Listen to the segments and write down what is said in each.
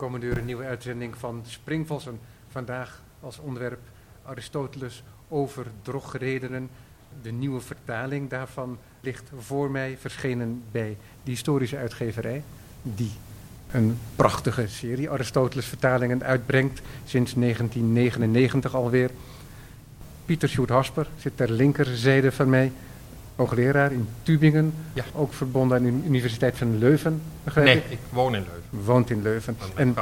komende uur een nieuwe uitzending van Springvossen. Vandaag als onderwerp Aristoteles over drogredenen. De nieuwe vertaling daarvan ligt voor mij, verschenen bij de historische uitgeverij, die een prachtige serie Aristoteles vertalingen uitbrengt, sinds 1999 alweer. Pieter Sjoerd Hasper zit ter linkerzijde van mij, hoogleraar in Tübingen, Ja. ook verbonden aan de Universiteit van Leuven, begrijp Nee, ik? ik woon in Leuven. Woont in Leuven. En in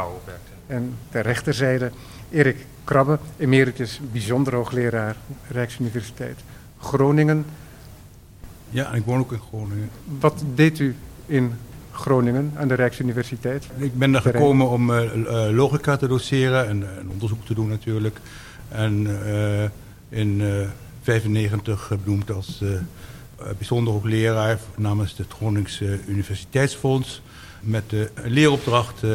en ter rechterzijde Erik Krabbe, emeritus bijzonder hoogleraar Rijksuniversiteit Groningen. Ja, ik woon ook in Groningen. Wat deed u in Groningen aan de Rijksuniversiteit? Ik ben daar gekomen om eh, eh, logica te doseren en, eh, en onderzoek te doen natuurlijk. En eh, in 1995 benoemd als bijzonder hoogleraar namens het Gronings eh, Universiteitsfonds. Met de leeropdracht eh,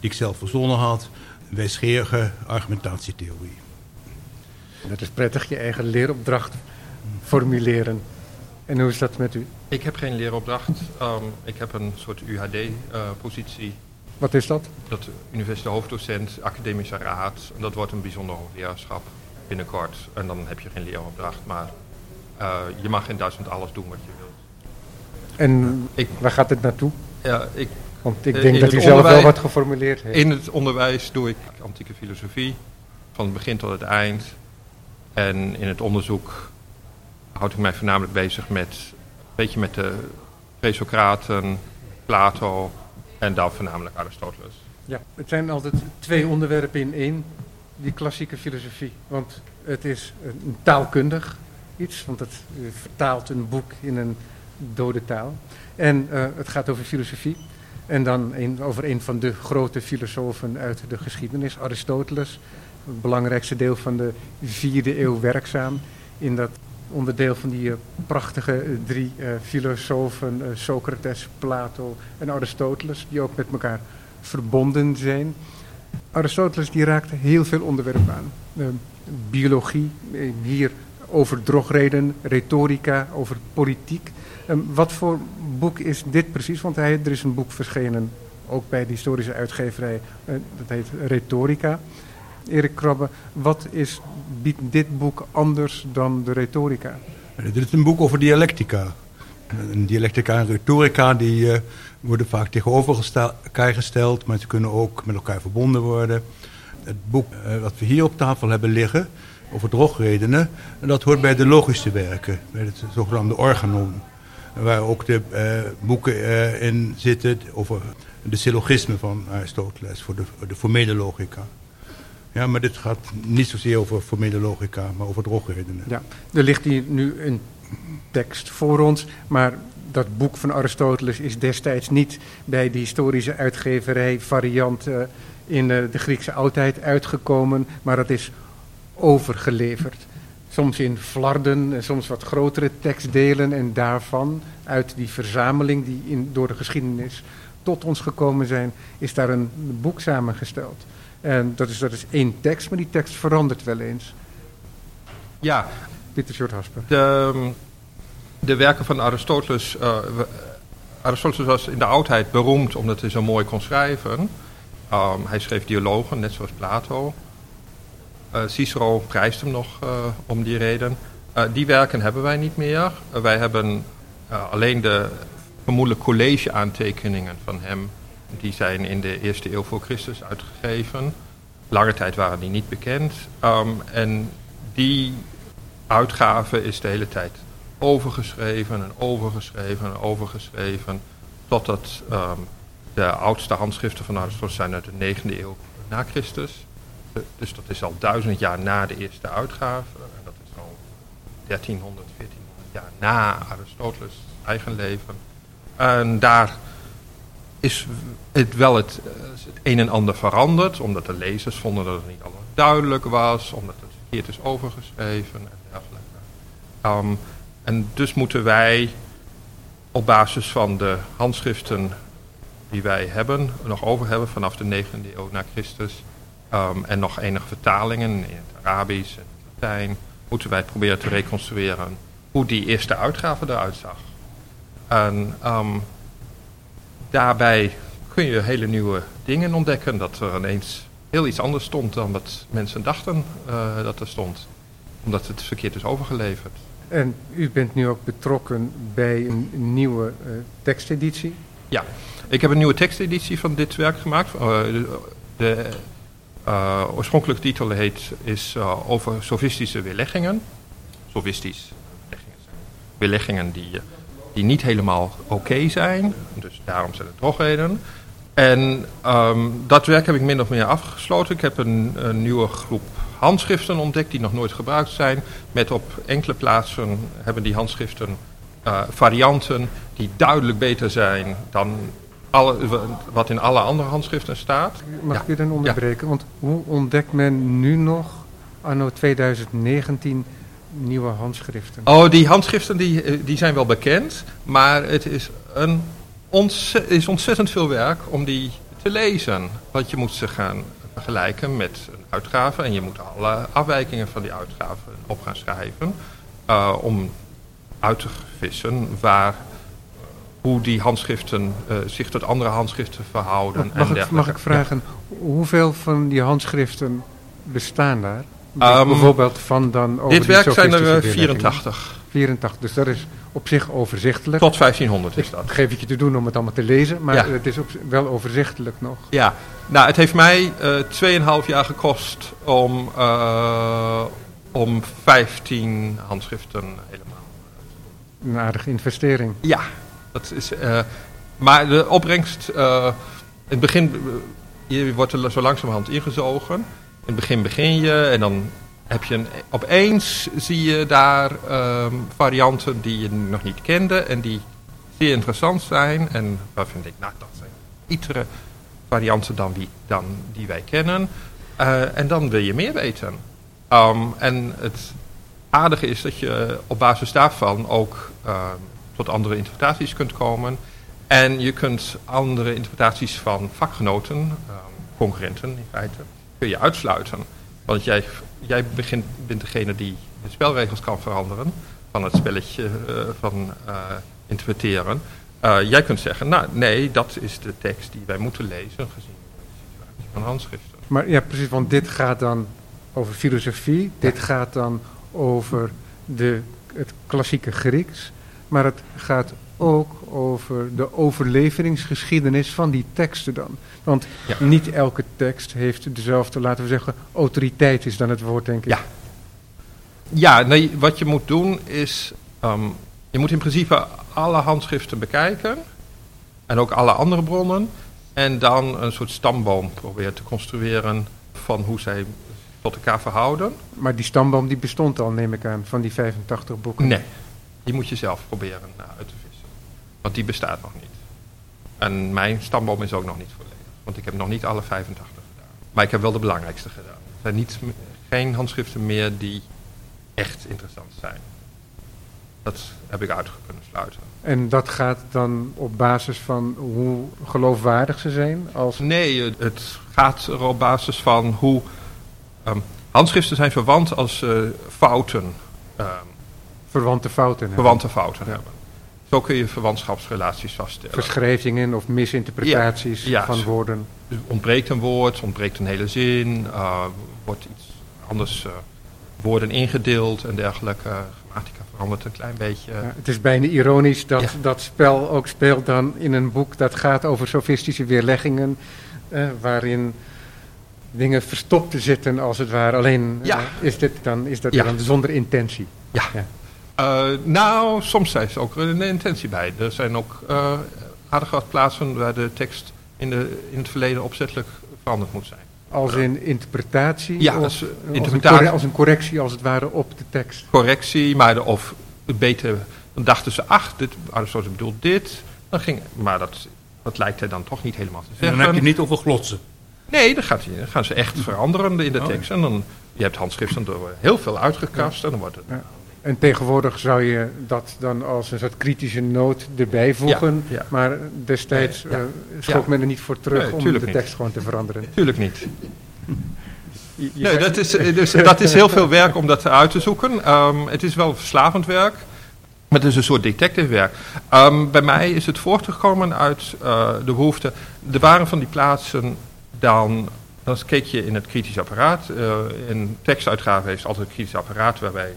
die ik zelf verzonnen had. Wijsgerige argumentatietheorie. Dat is prettig, je eigen leeropdracht formuleren. En hoe is dat met u? Ik heb geen leeropdracht. Ehm, ik heb een soort UHD-positie. Wat is dat? dat universitair hoofddocent, academische raad. En dat wordt een bijzonder hoogleraarschap binnenkort. En dan heb je geen leeropdracht, maar eh, je mag in Duitsland alles doen wat je wilt. En Ik, waar gaat het naartoe? ja, ik, Want ik Eh, denk dat u zelf wel wat geformuleerd heeft. in het onderwijs doe ik antieke filosofie, van het begin tot het eind. En in het onderzoek houd ik mij voornamelijk bezig met een beetje met de presocraten, Plato en dan voornamelijk Aristoteles. Ja, het zijn altijd twee onderwerpen in één, die klassieke filosofie. Want het is een taalkundig iets, want het eh, vertaalt een boek in een dode taal. En eh, het gaat over filosofie. En dan over een van de grote filosofen uit de geschiedenis, Aristoteles. Het belangrijkste deel van de vierde eeuw werkzaam. In dat onderdeel van die eh, prachtige drie filosofen, Socrates, Plato en Aristoteles, die ook met elkaar verbonden zijn. Aristoteles die raakte heel veel onderwerpen aan. Biologie, hier over drogreden, retorica, over politiek. Eh, wat voor boek is dit precies? Want hij, er is een boek verschenen, ook bij de historische uitgeverij, eh, dat heet Retorica. Erik Krabbe, wat is, biedt dit boek anders dan de retorica? Dit is een boek over dialectica. En dialectica en retorica die, eh, worden vaak tegenover elkaar gesteld, maar ze kunnen ook met elkaar verbonden worden. Het boek eh, wat we hier op tafel hebben liggen, over drogredenen, en dat hoort bij de logische werken, bij het zogenaamde organon. Waar ook de eh, boeken eh, in zitten over de syllogismen van Aristoteles, voor de, de formele logica. Ja, maar dit gaat niet zozeer over formele logica, maar over drogredenen. Ja, er ligt hier nu een tekst voor ons, maar dat boek van Aristoteles is destijds niet bij de historische uitgeverij variant eh, in de Griekse oudheid uitgekomen, maar het is overgeleverd. Soms in flarden, en soms wat grotere tekstdelen en daarvan, uit die verzameling die in, door de geschiedenis tot ons gekomen zijn, is daar een boek samengesteld. En dat is, dat is één tekst, maar die tekst verandert wel eens. Ja, Pieter Short Hasper. De, de werken van Aristoteles. eh, Aristoteles was in de oudheid beroemd omdat hij zo mooi kon schrijven. Ehm, hij schreef dialogen, net zoals Plato. Eh, Cicero prijst hem nog eh, om die reden. Eh, die werken hebben wij niet meer. Wij hebben alleen de vermoedelijk college-aantekeningen van hem. Die zijn in de eerste eeuw voor Christus uitgegeven. Lange tijd waren die niet bekend. Ehm, en die uitgave is de hele tijd overgeschreven en overgeschreven en overgeschreven. Totdat ehm, de oudste handschriften van Aristoteles zijn uit de 9e eeuw na Christus. Dus dat is al duizend jaar na de eerste uitgave. En dat is al 1300, 1400 jaar na Aristoteles eigen leven. En daar is het wel het, eh, het een en ander veranderd. Omdat de lezers vonden dat het niet allemaal duidelijk was. Omdat het verkeerd is overgeschreven en dergelijke. Ehm, en dus moeten wij op basis van de handschriften die wij hebben, nog over hebben vanaf de 9e eeuw na Christus. Ehm, en nog enige vertalingen in het Arabisch en het Latijn. Moeten wij proberen te reconstrueren hoe die eerste uitgave eruit zag. En ehm, daarbij kun je hele nieuwe dingen ontdekken. Dat er ineens heel iets anders stond dan wat mensen dachten uh, dat er stond. Omdat het verkeerd is overgeleverd. En u bent nu ook betrokken bij een nieuwe uh, teksteditie? Ja, ik heb een nieuwe teksteditie van dit werk gemaakt. Uh, de, de oorspronkelijke titel heet, is over sofistische weerleggingen. Sofistisch weerleggingen die, die niet helemaal oké zijn. Dus daarom zijn het drogheden. En um, dat werk heb ik min of meer afgesloten. Ik heb een, nieuwe groep handschriften ontdekt die nog nooit gebruikt zijn. Met op enkele plaatsen hebben die handschriften uh, varianten die duidelijk beter zijn dan alle, wat in alle andere handschriften staat. Mag ja. ik u dan onderbreken? Want hoe ontdekt men nu nog, anno 2019, nieuwe handschriften? Oh, die handschriften die, die zijn wel bekend, maar het is, een ontzettend, is ontzettend veel werk om die te lezen. Want je moet ze gaan vergelijken met een uitgave en je moet alle afwijkingen van die uitgave op gaan schrijven. Uh, om uit te vissen waar, hoe die handschriften uh, zich tot andere handschriften verhouden. Mag, en ik, mag ik vragen, ja. hoeveel van die handschriften bestaan daar? Um, Bijvoorbeeld van dan over Dit werk zijn er 84. 84, dus dat is op zich overzichtelijk. Tot 1500 is dat. Dat geef ik je te doen om het allemaal te lezen, maar ja. het is op, wel overzichtelijk nog. Ja, nou het heeft mij uh, 2,5 jaar gekost om, uh, om 15 handschriften helemaal. Een aardige investering. Ja, dat is, uh, maar de opbrengst, in het begin, je wordt er zo langzamerhand ingezogen. In het begin begin je en dan heb je een, opeens zie je daar um, varianten die je nog niet kende en die zeer interessant zijn. En waarvan ik, nou dat zijn itere varianten dan, dan die wij kennen. En dan wil je meer weten. Um, en het aardige is dat je op basis daarvan ook uh, tot andere interpretaties kunt komen. En je kunt andere interpretaties van vakgenoten, um, concurrenten in feite, kun je uitsluiten. Want jij, jij begint, bent degene die de spelregels kan veranderen van het spelletje uh, van uh, interpreteren. Uh, jij kunt zeggen, nou nee, dat is de tekst die wij moeten lezen gezien de situatie van handschriften. Maar ja, precies, want dit gaat dan over filosofie, dit gaat dan over de, het klassieke Grieks, maar het gaat ook over de overleveringsgeschiedenis van die teksten dan. Want ja. niet elke tekst heeft dezelfde, laten we zeggen, autoriteit is dan het woord, denk ik. Ja, ja nee, wat je moet doen is, um, je moet in principe alle handschriften bekijken en ook alle andere bronnen en dan een soort stamboom proberen te construeren van hoe zij tot elkaar verhouden. Maar die stamboom die bestond al, neem ik aan, van die 85 boeken? Nee, die moet je zelf proberen uit te vissen. Want die bestaat nog niet. En mijn stamboom is ook nog niet volledig. Want ik heb nog niet alle 85 gedaan. Maar ik heb wel de belangrijkste gedaan. Er zijn niet, geen handschriften meer die echt interessant zijn. Dat heb ik uit kunnen sluiten. En dat gaat dan op basis van hoe geloofwaardig ze zijn? Als... Nee, het gaat er op basis van hoe... Um, handschriften zijn verwant als uh, fouten. Um, verwante fouten Verwante fouten ja. hebben. Zo kun je verwantschapsrelaties vaststellen. Verschrijvingen of misinterpretaties ja, ja, van woorden. Dus ontbreekt een woord, ontbreekt een hele zin, uh, wordt iets anders uh, woorden ingedeeld en dergelijke. Grammatica verandert een klein beetje. Ja, het is bijna ironisch dat dat spel ook speelt dan in een boek dat gaat over sofistische weerleggingen, uh, waarin dingen verstopt zitten als het ware. Alleen is, dit dan, is dat dan zonder intentie. ja. Uh, nou, soms zijn ze ook een intentie bij. Er zijn ook uh, aardige plaatsen waar de tekst in, de, in het verleden opzettelijk veranderd moet zijn. Als in interpretatie? Ja, of, als, interpretatie. Als, een als, een correctie als het ware op de tekst? Correctie, maar de, of beter, dan dachten ze, ach, dit, Aristoteles bedoelt dit. Dan ging, maar dat, dat lijkt hij dan toch niet helemaal te zeggen. En dan heb je niet over glotsen? Nee, dan, gaat hij, dan gaan ze echt veranderen in de oh. tekst. En dan, je hebt handschriften door heel veel uitgekrast ja. en dan wordt het... En tegenwoordig zou je dat dan als een soort kritische noot erbij voegen. Ja, ja. Maar destijds ja, uh, schoot men er niet voor terug nee, om de tekst niet. gewoon te veranderen. Tuurlijk niet. Nee, dat is, dus, dat is heel veel werk om dat uit te zoeken. Um, het is wel verslavend werk. Maar het is een soort detectivewerk. Um, bij mij is het voortgekomen uit uh, de behoefte. Er waren van die plaatsen dan. Dan keek je in het kritisch apparaat. Uh, in tekstuitgave heeft altijd het kritisch apparaat waarbij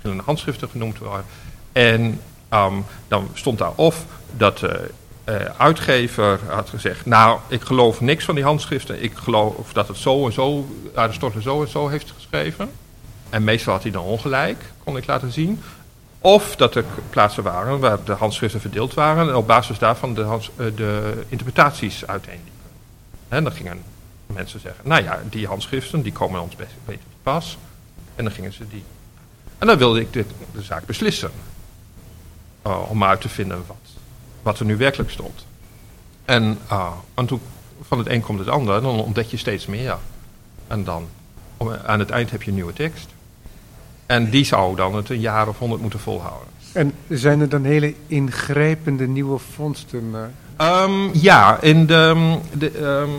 verschillende handschriften genoemd worden. En um, dan stond daar of dat de uh, uitgever had gezegd: Nou, ik geloof niks van die handschriften. Ik geloof dat het zo en zo, Aristoteles zo en zo heeft geschreven. En meestal had hij dan ongelijk, kon ik laten zien. Of dat er plaatsen waren waar de handschriften verdeeld waren en op basis daarvan de, hands, de interpretaties uiteenliepen. En dan gingen mensen zeggen, nou ja, die handschriften die komen ons best beter te pas. En dan gingen ze die. En dan wilde ik de, de zaak beslissen. Uh, om uit te vinden wat, wat er nu werkelijk stond. En, uh, en toen van het een komt het ander, dan ontdek je steeds meer. En dan aan het eind heb je een nieuwe tekst. En die zou dan het een jaar of honderd moeten volhouden. En zijn er dan hele ingrijpende nieuwe vondsten? Um, ja, in, de, de, um,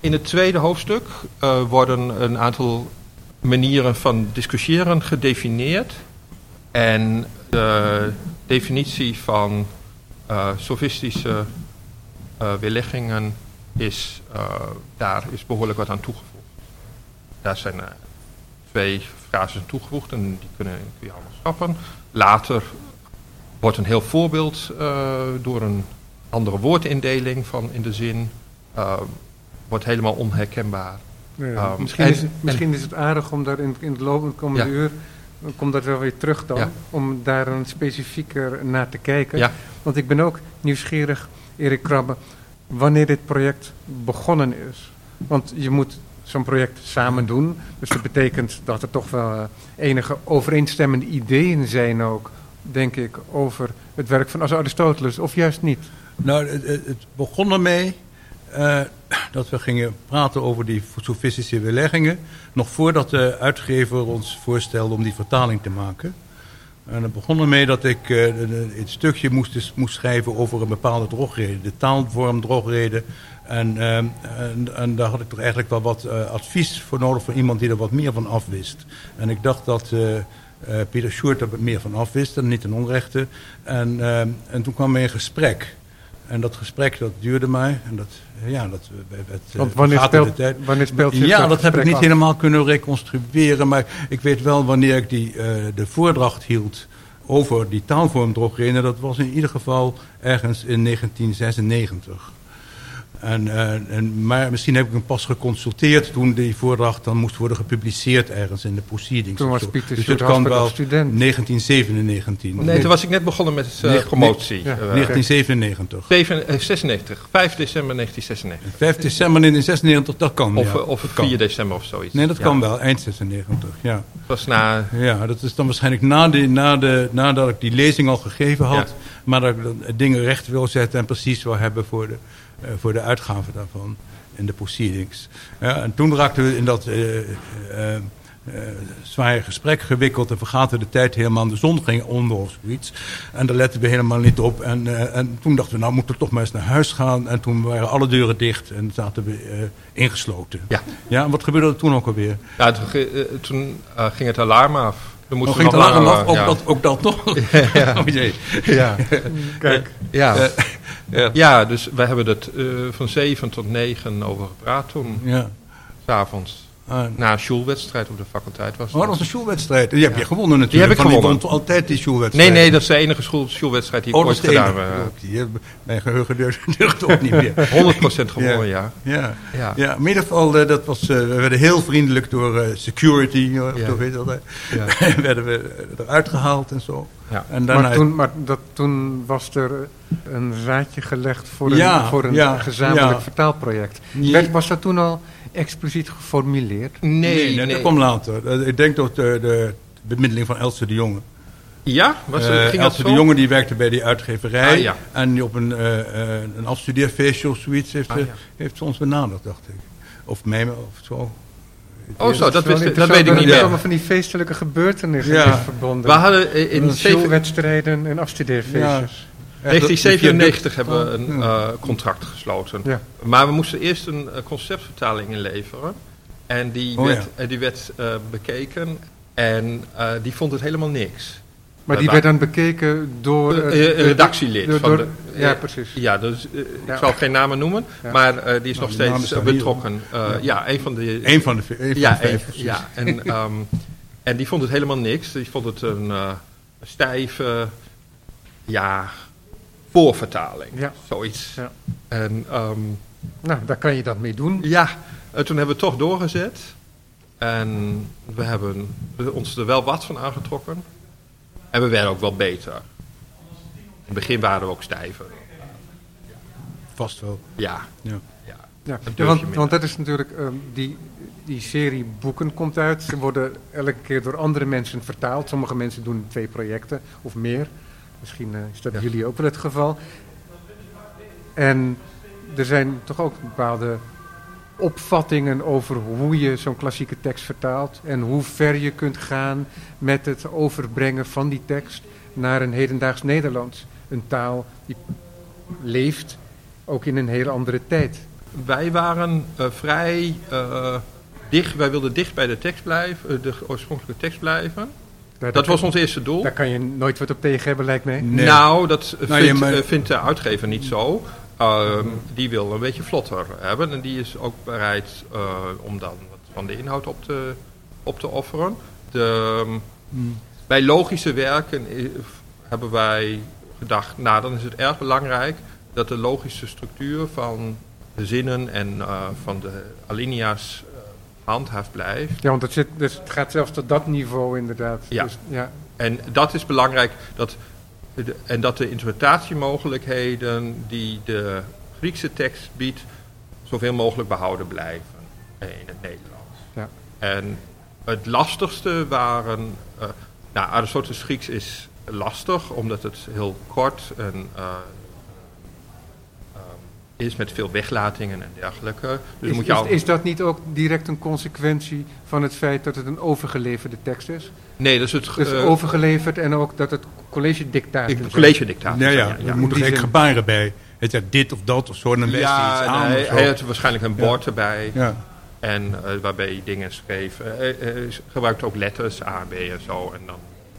in het tweede hoofdstuk uh, worden een aantal manieren van discussiëren gedefinieerd. En de definitie van uh, sofistische uh, weerleggingen is, daar is behoorlijk wat aan toegevoegd. Daar zijn twee frases toegevoegd en die kunnen, kun je allemaal schrappen. Later wordt een heel voorbeeld door een andere woordindeling van in de zin, wordt helemaal onherkenbaar. Ja, um, misschien, en, is het, misschien is het aardig om daar in, in het loop van de komende ja. uur, komt dat wel weer terug dan, ja. om daar een specifieker naar te kijken. Want ik ben ook nieuwsgierig, Erik Krabbe, wanneer dit project begonnen is. Want je moet zo'n project samen doen. Dus dat betekent dat er toch wel uh, enige overeenstemmende ideeën zijn ook, denk ik, over het werk van Aristoteles, of juist niet? Nou, het, het begon ermee uh, dat we gingen praten over die sofistische weerleggingen, nog voordat de uitgever ons voorstelde om die vertaling te maken. En het begon ermee dat ik uh, het stukje moest, moest schrijven over een bepaalde drogreden, de taalvorm drogreden en, uh, en, en, daar had ik toch eigenlijk wel wat uh, advies voor nodig van iemand die er wat meer van afwist. En ik dacht dat uh, Pieter Sjoerd er meer van afwist en niet ten onrechte. En, en toen kwam we in gesprek. En dat gesprek dat duurde mij. En dat, ja, dat, het, Want wanneer speelt, tijd, wanneer speelt je Ja, dat heb ik niet af? helemaal kunnen reconstrueren. Maar ik weet wel wanneer ik die, de voordracht hield over die taalvorm drogeren. Dat was in ieder geval ergens in 1996. En, uh, en, maar misschien heb ik hem pas geconsulteerd toen die voordracht dan moest worden gepubliceerd ergens in de proceedings. Toen was Pieter dus het kan wel student. 1997. Nee, nee, toen was ik net begonnen met uh, ne promotie. Ja. Uh, 1997. 7, 96, 5 december 1996. 5 december 1996, dat kan. Of, ja, of dat 4 kan. december of zoiets. Nee, dat ja. kan wel, eind 96, ja. Dat was na... Ja, dat is dan waarschijnlijk na de, na de, nadat ik die lezing al gegeven had, ja. maar dat ik dingen recht wil zetten en precies wil hebben voor de voor de uitgave daarvan in de proceedings. Ja, en toen raakten we in dat uh, uh, zware gesprek gewikkeld en vergaten de tijd helemaal. De zon ging onder of zoiets. En daar letten we helemaal niet op. En, en toen dachten we, nou moeten we toch maar eens naar huis gaan. En toen waren alle deuren dicht en zaten we ingesloten. Ja. ja, en wat gebeurde er toen ook alweer? Ja, toen, toen ging het alarm af. Dan moest oh, ging het alarm af? Ook, ja. dat, ook dat toch? ja. Oh jee. Ja. Kijk. Ja. Uh, ja. ja, dus we hebben het uh, van 7 tot 9 over gepraat toen. Ja. S'avonds. Uh, na een schoolwedstrijd op de faculteit was Oh, dat was een schoolwedstrijd. Die heb je gewonnen natuurlijk. Die heb ik Van gewonnen. Die altijd die schoolwedstrijd. Nee, nee, dat is de enige schoolwedstrijd die ik oh, ooit gedaan heb. Uh, mijn geheugen deugt ook niet meer. 100% gewonnen, ja. Ja, ja. ja. ja. in ieder geval, uh, dat was, uh, we werden heel vriendelijk door security, ja. of weet dat. Ja. werden we eruit gehaald en zo. Ja. En daarna... maar, toen, maar dat, toen was er een zaadje gelegd voor een, ja, voor een ja, gezamenlijk ja. vertaalproject. Werd, was dat toen al expliciet geformuleerd? Nee, nee, nee. dat kwam later. Ik denk dat de, de bemiddeling van Elsie de Jonge. Ja? Was uh, ging Elsie dat de Jonge die werkte bij die uitgeverij. Ah, ja. En die op een, uh, uh, een afstudeerfeestje of zoiets heeft, Ah, ja. heeft ze ons benaderd, dacht ik. Of mij of zo. Oh zo, dat, wist, dat weet ik niet Er meer. allemaal van die feestelijke gebeurtenissen Ja. is verbonden. We hadden eh, in In zeven- schoolwedstrijden en afstudeerfeestjes. 1997 hebben we een uh, contract gesloten. Ja. Maar we moesten eerst een uh, conceptvertaling inleveren. En die Oh, werd, uh, die werd bekeken. En die vond het helemaal niks. Maar die werd dan bekeken door... Een eh, een redactielid. door- van de, ja, eh, precies. Ja, dus eh, Ja. ik zal geen namen noemen, Ja. maar eh, die is Nou, nog steeds eh, betrokken. Eh, ja. een van de... Eén van de, ja, de vijf. een- precies. ja, en, ehm, en die vond het helemaal niks. Die vond het een eh, stijve, ja, voorvertaling. Ja. Zoiets. Ja. En ehm, Nou, daar kan je dat mee doen. ja, en toen hebben we het toch doorgezet. En we hebben ons er wel wat van aangetrokken. En we werden ook wel beter. In het begin waren we ook stijver. Vast wel. Ja, Ja. ja. Want, want dat is natuurlijk, ehm, die, die serie boeken komt uit. Ze worden elke keer door andere mensen vertaald. Sommige mensen doen twee projecten of meer. Misschien eh, is dat Ja. jullie ook wel het geval. En er zijn toch ook bepaalde opvattingen over hoe je zo'n klassieke tekst vertaalt. En hoe ver je kunt gaan met het overbrengen van die tekst naar een hedendaags Nederlands. Een taal die leeft ook in een hele andere tijd. Wij waren eh, vrij eh, dicht, wij wilden dicht bij de tekst blijven, de oorspronkelijke tekst blijven. Daar- Dat was ons eerste doel. Daar kan je nooit wat op tegen hebben, lijkt mij. Nee. Nou, dat eh, Nou, vindt, ja, maar- vindt de uitgever niet zo. Ehm, die wil een beetje vlotter hebben en die is ook bereid eh, om dan wat van de inhoud op te, op te offeren. De, ehm, Mm. bij logische werken hebben wij gedacht, nou dan is het erg belangrijk dat de logische structuur van de zinnen en eh, van de alinea's handhaafd blijft. Ja, want het, zit, dus het gaat zelfs tot dat niveau inderdaad. Ja. Dus, ja. En dat is belangrijk, dat, de- en dat de interpretatiemogelijkheden die de Griekse tekst biedt, zoveel mogelijk behouden blijven in het Nederlands. Ja. En het lastigste waren, eh nou Aristoteles Grieks is lastig, omdat het heel kort en, eh, is met veel weglatingen en dergelijke. Dus Is, moet je is, al, is dat niet ook direct een consequentie van het feit dat het een overgeleverde tekst is? nee, dat is het Dus eh, overgeleverd en ook dat het college dictaat ik- college-dictaat. Ja, ja, ja, er ja. moeten geen zin. gebaren bij. Het is dit of dat of zo, dan wijst hij iets aan. nee, of zo. hij had waarschijnlijk een bord erbij. Ja. En eh, waarbij hij dingen schreef. Eh, Hij hij gebruikte ook letters, A, B en zo. En dan,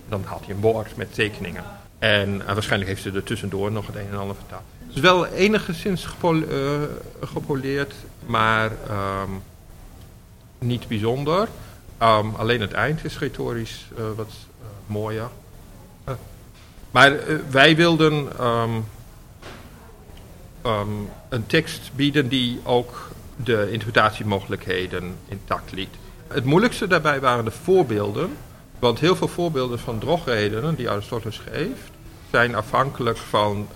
dan had hij een bord met tekeningen. En waarschijnlijk heeft ze er tussendoor nog het een en ander vertaald. Het is wel enigszins eh, gepoleerd, maar ehm, niet bijzonder. Ehm, alleen het eind is retorisch eh, wat eh, mooier. Maar wij wilden ehm, een tekst bieden die ook de interpretatiemogelijkheden intact liet. Het moeilijkste daarbij waren de voorbeelden. Want heel veel voorbeelden van drogredenen die Aristoteles geeft, zijn afhankelijk van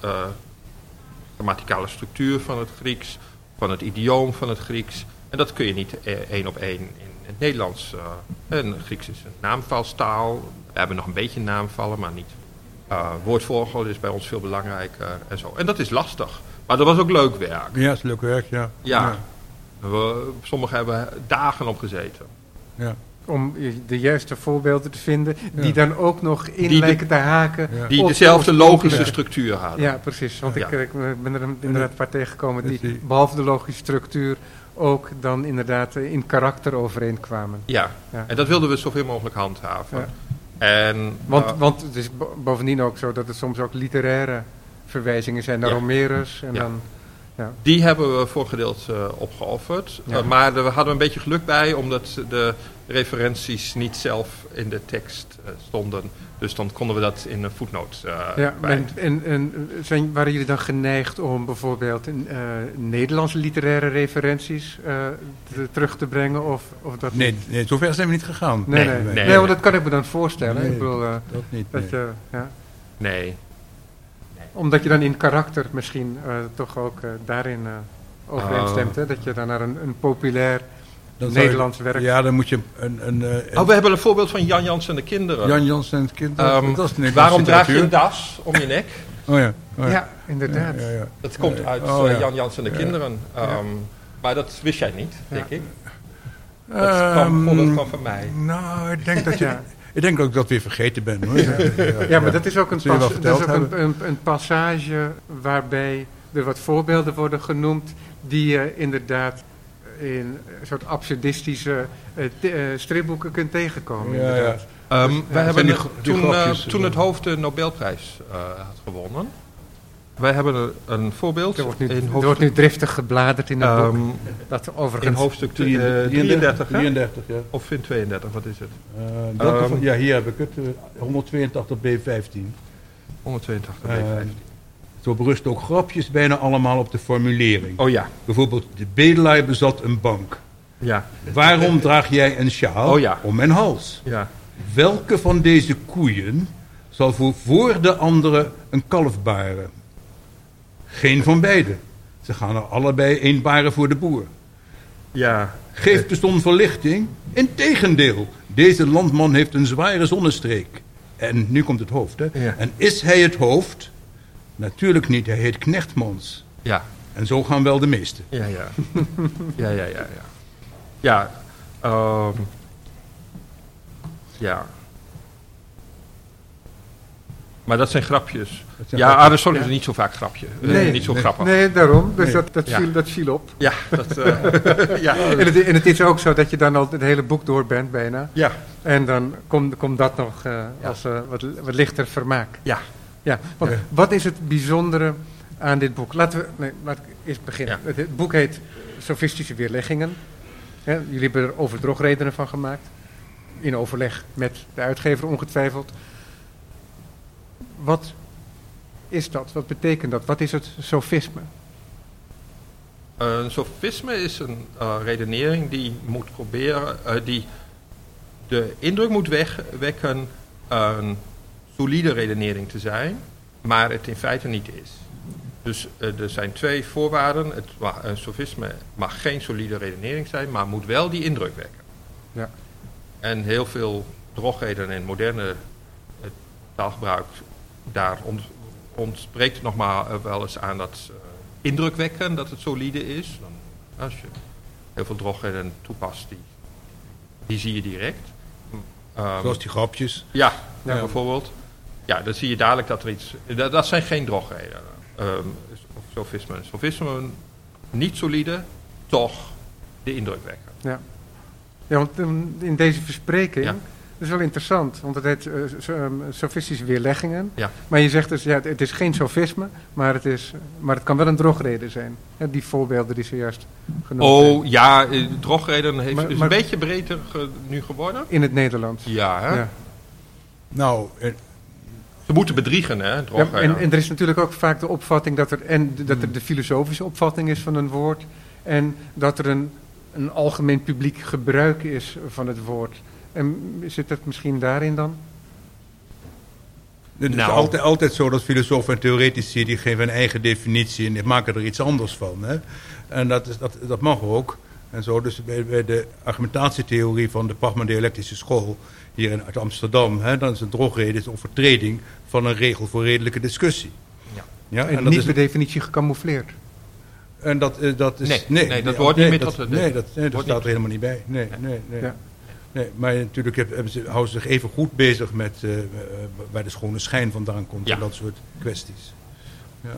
grammaticale structuur van het Grieks, van het idioom van het Grieks. En dat kun je niet eh, één op één in het Nederlands. eh en Grieks is een naamvalstaal. We hebben nog een beetje naamvallen, maar niet. Uh, woordvolgorde is bij ons veel belangrijker en zo. En dat is lastig. Maar dat was ook leuk werk. ja, het is leuk werk, ja. Ja. We, sommigen hebben dagen op gezeten. ja. Om de juiste voorbeelden te vinden, die Ja. dan ook nog in Die de- lijken te haken. Ja. Die dezelfde de logische structuur hadden. Ja, precies. Want. Ik, ik ben er inderdaad een paar tegengekomen die, die- behalve de logische structuur, ook dan inderdaad in karakter overeenkwamen. Ja. En dat wilden we zoveel mogelijk handhaven. En, Want, eh, want het is bo- bovendien ook zo dat het soms ook literaire verwijzingen zijn naar Ja. Homerus. En dan, ja. die hebben we voor gedeelte eh, opgeofferd. Ja. Eh, maar er- we hadden een beetje geluk bij, omdat de referenties niet zelf in de tekst eh, stonden. Dus dan konden we dat in een voetnoot eh Ja, bij. en, en, en zijn, waren jullie dan geneigd om bijvoorbeeld een, eh, Nederlandse literaire referenties eh, te- terug te brengen? Of, of dat Nee, niet? nee, zover zijn we niet gegaan. Nee, Nee, nee, nee. nee, want dat kan ik me dan voorstellen. Nee, ik bedoel, eh, Dat niet. dat nee. je, ja, Nee. omdat je dan in karakter misschien eh, toch ook daarin eh overeenstemt. hè? Dat je dan naar een, een populair Dan zou je- Nederlands werk... Ja, dan moet je een... een, eh, Oh, we hebben een voorbeeld van Jan Jans en de kinderen. Jan Jansen en het kind. Ehm, dat is waarom draag je een das om je nek? Oh ja. Oh, ja. Ja, inderdaad. Ja, ja, ja. Dat komt uit Oh, eh, ja. Jan Jans en de Ja. kinderen. Ehm, Maar dat wist jij niet, denk Ja. ik. Dat kwam, Ehm, voorbeeld kwam van mij. Nou, ik denk dat je... Ja. Ik denk ook dat ik weer vergeten ben. Hoor. Ja, Ja, maar dat is ook een, pas- dat is ook een, een, een passage waarbij er wat voorbeelden worden genoemd die je inderdaad in een soort absurdistische eh, eh, stripboeken kunt tegenkomen. Ja, ja. inderdaad. Ehm, Dus, wij ja, hebben die toen, eh, grapjes, toen het hoofd de Nobelprijs eh, had gewonnen. Wij hebben een, een voorbeeld Er wordt nu, in, er hoofdstuk, wordt nu driftig gebladerd in het boek. ehm, Dat in overigens... hoofdstuk eh, 33, hè? 33, ja. Of in 32, wat is het? Eh, welke Ehm, ja, hier heb ik het. eh, 182 B15. 182 B15. Zo berust ook grapjes bijna allemaal op de formulering. Oh ja, Bijvoorbeeld, de bedelaar bezat een bank. ja, Waarom draag jij een sjaal Oh ja. om mijn hals? ja. Welke van deze koeien zal voor, voor de andere een kalf baren? Geen van beide. Ze gaan er allebei één baren voor de boer. Ja, Geeft de zon verlichting? Integendeel, deze landman heeft een zware zonnestreek. En nu komt het hoofd, hè? Ja. En is hij het hoofd? Natuurlijk niet, hij heet Knechtmans. ja, En zo gaan wel de meesten. ja, ja. ja, ja, ja, ja. Ja, ehm, ja. Maar dat zijn grapjes. Dat zijn Ja, grapjes. Aristoteles is niet zo vaak grapje. Eh, Nee, niet zo nee. grappig. Nee, daarom. Dus Nee. dat, dat, Ja. viel, dat viel op. Ja, dat, eh, ja. En het, en het is ook zo dat je dan al het hele boek door bent bijna. ja, En dan komt komt dat nog eh, als eh, wat, wat lichter vermaak. ja. Ja, want Ja. wat is het bijzondere aan dit boek? Laten we nee, laat ik eerst beginnen. Ja. Het, het boek heet Sofistische Weerleggingen. Jullie hebben er overdrogredenen van gemaakt. In overleg met de uitgever ongetwijfeld. Wat is dat? Wat betekent dat? Wat is het sofisme? Een sofisme is een eh, redenering die moet proberen, eh, die de indruk moet wegwekken een solide redenering te zijn, maar het in feite niet is. Dus eh, er zijn twee voorwaarden. Het een sofisme mag geen solide redenering zijn, maar moet wel die indruk wekken. Ja. En heel veel drogredenen in moderne eh, taalgebruik, daar ont, ontbreekt nog maar eh, wel eens aan dat eh, indruk wekken, dat het solide is. Dan, als je heel veel drogredenen toepast, die, die zie je direct. Ehm, Zoals die grapjes. ja, Ja. bijvoorbeeld. Ja, dan zie je dadelijk dat er iets... Dat, dat zijn geen drogredenen. Ehm of sofismen. Sofismen, niet solide, toch de indruk wekken. Ja, ja want um, in deze verspreking, Ja. dat is wel interessant, want het heet eh, so- ehm, sofistische weerleggingen. Ja. Maar je zegt dus, ja, het, het is geen sofisme, maar het, is, maar het kan wel een drogreden zijn. Hè, die voorbeelden die zojuist genoemd zijn. Oh, ja, eh, drogreden heeft, Maar- is maar- een beetje breder ge- nu geworden. In het Nederlands. Ja, hè? Ja. Nou, Ze moeten bedriegen, hè, Ja, en, en er is natuurlijk ook vaak de opvatting dat er, en dat er de filosofische opvatting is van een woord, en dat er een, een algemeen publiek gebruik is van het woord. En zit het misschien daarin dan? Het is Nou. altijd, altijd zo dat filosofen en theoretici die geven een eigen definitie en die maken er iets anders van. Hè? En dat, is, dat, dat mag ook. En zo, dus bij, bij de argumentatietheorie van de Pragma-dialectische school hier in uit Amsterdam, hè, dan is een drogreden is een overtreding van een regel voor redelijke discussie. Ja. Ja, En, en dat niet is, per definitie gecamoufleerd. en dat, eh, dat is. Nee, nee, dat wordt niet nee, dat, nee, dat, nee, dat wordt staat er helemaal niet bij. Nee, nee, nee. Ja. Nee, maar natuurlijk heb- hebben ze, houden ze zich even goed bezig met eh, waar de schone schijn vandaan komt Ja. en dat soort kwesties. Ja.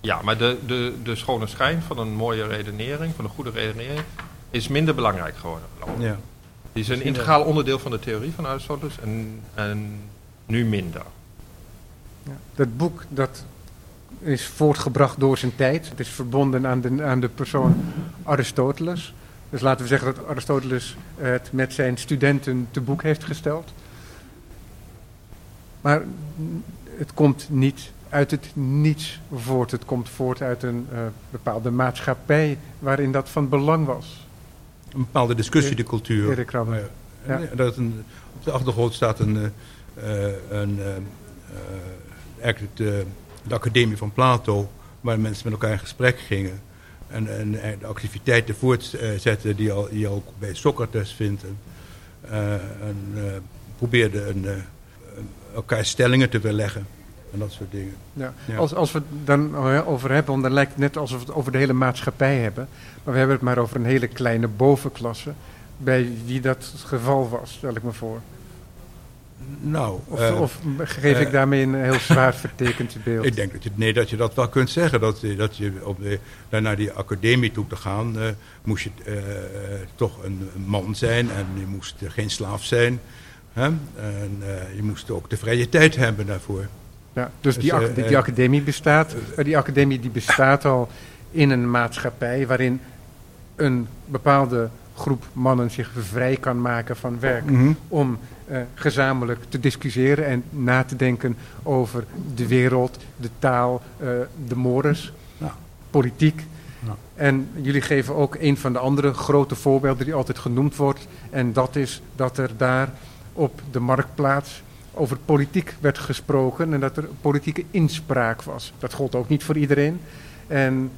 Ja, maar de, de, de schone schijn van een mooie redenering, van een goede redenering, is minder belangrijk geworden. Ja. Die is een integraal onderdeel van de theorie van Aristoteles en, en nu minder. Ja. Dat boek dat is voortgebracht door zijn tijd. Het is verbonden aan de, aan de persoon Aristoteles. Dus laten we zeggen dat Aristoteles het met zijn studenten te boek heeft gesteld. Maar het komt niet uit het niets voort. Het komt voort uit een eh, bepaalde maatschappij waarin dat van belang was. Een bepaalde discussie, de cultuur. Erik. Ja. Dat een, op de achtergrond staat een, eh, een, eh, eh, eigenlijk de, de academie van Plato, waar mensen met elkaar in gesprek gingen. En, en, en de activiteiten voortzetten die je al, die je al bij Socrates vindt. En, en probeerde een, elkaar stellingen te weerleggen en dat soort dingen. Ja. Ja. Als, als we het dan eh, over hebben, want dan lijkt het net alsof we het over de hele maatschappij hebben. Maar we hebben het maar over een hele kleine bovenklasse. Bij wie dat het geval was, stel ik me voor. Nou, Of, eh, of geef ik eh, daarmee een heel zwaar vertekend beeld? Ik denk dat je, nee, dat je dat wel kunt zeggen. Dat, je- dat je op de, naar die academie toe te gaan, eh, moest je eh, eh, toch een, man zijn en je moest eh, geen slaaf zijn. Hè? En eh, je moest ook de vrije tijd hebben daarvoor. Ja, dus die, Dus, eh, die, eh, die academie bestaat, eh, die academie die bestaat al in een maatschappij waarin een bepaalde groep mannen zich vrij kan maken van werk Mhm. om gezamenlijk te discussiëren en na te denken over de wereld, de taal, de mores, Ja. politiek. Ja. En jullie geven ook een van de andere grote voorbeelden die altijd genoemd wordt. En dat is dat er daar op de marktplaats over politiek werd gesproken en dat er politieke inspraak was. Dat gold ook niet voor iedereen. En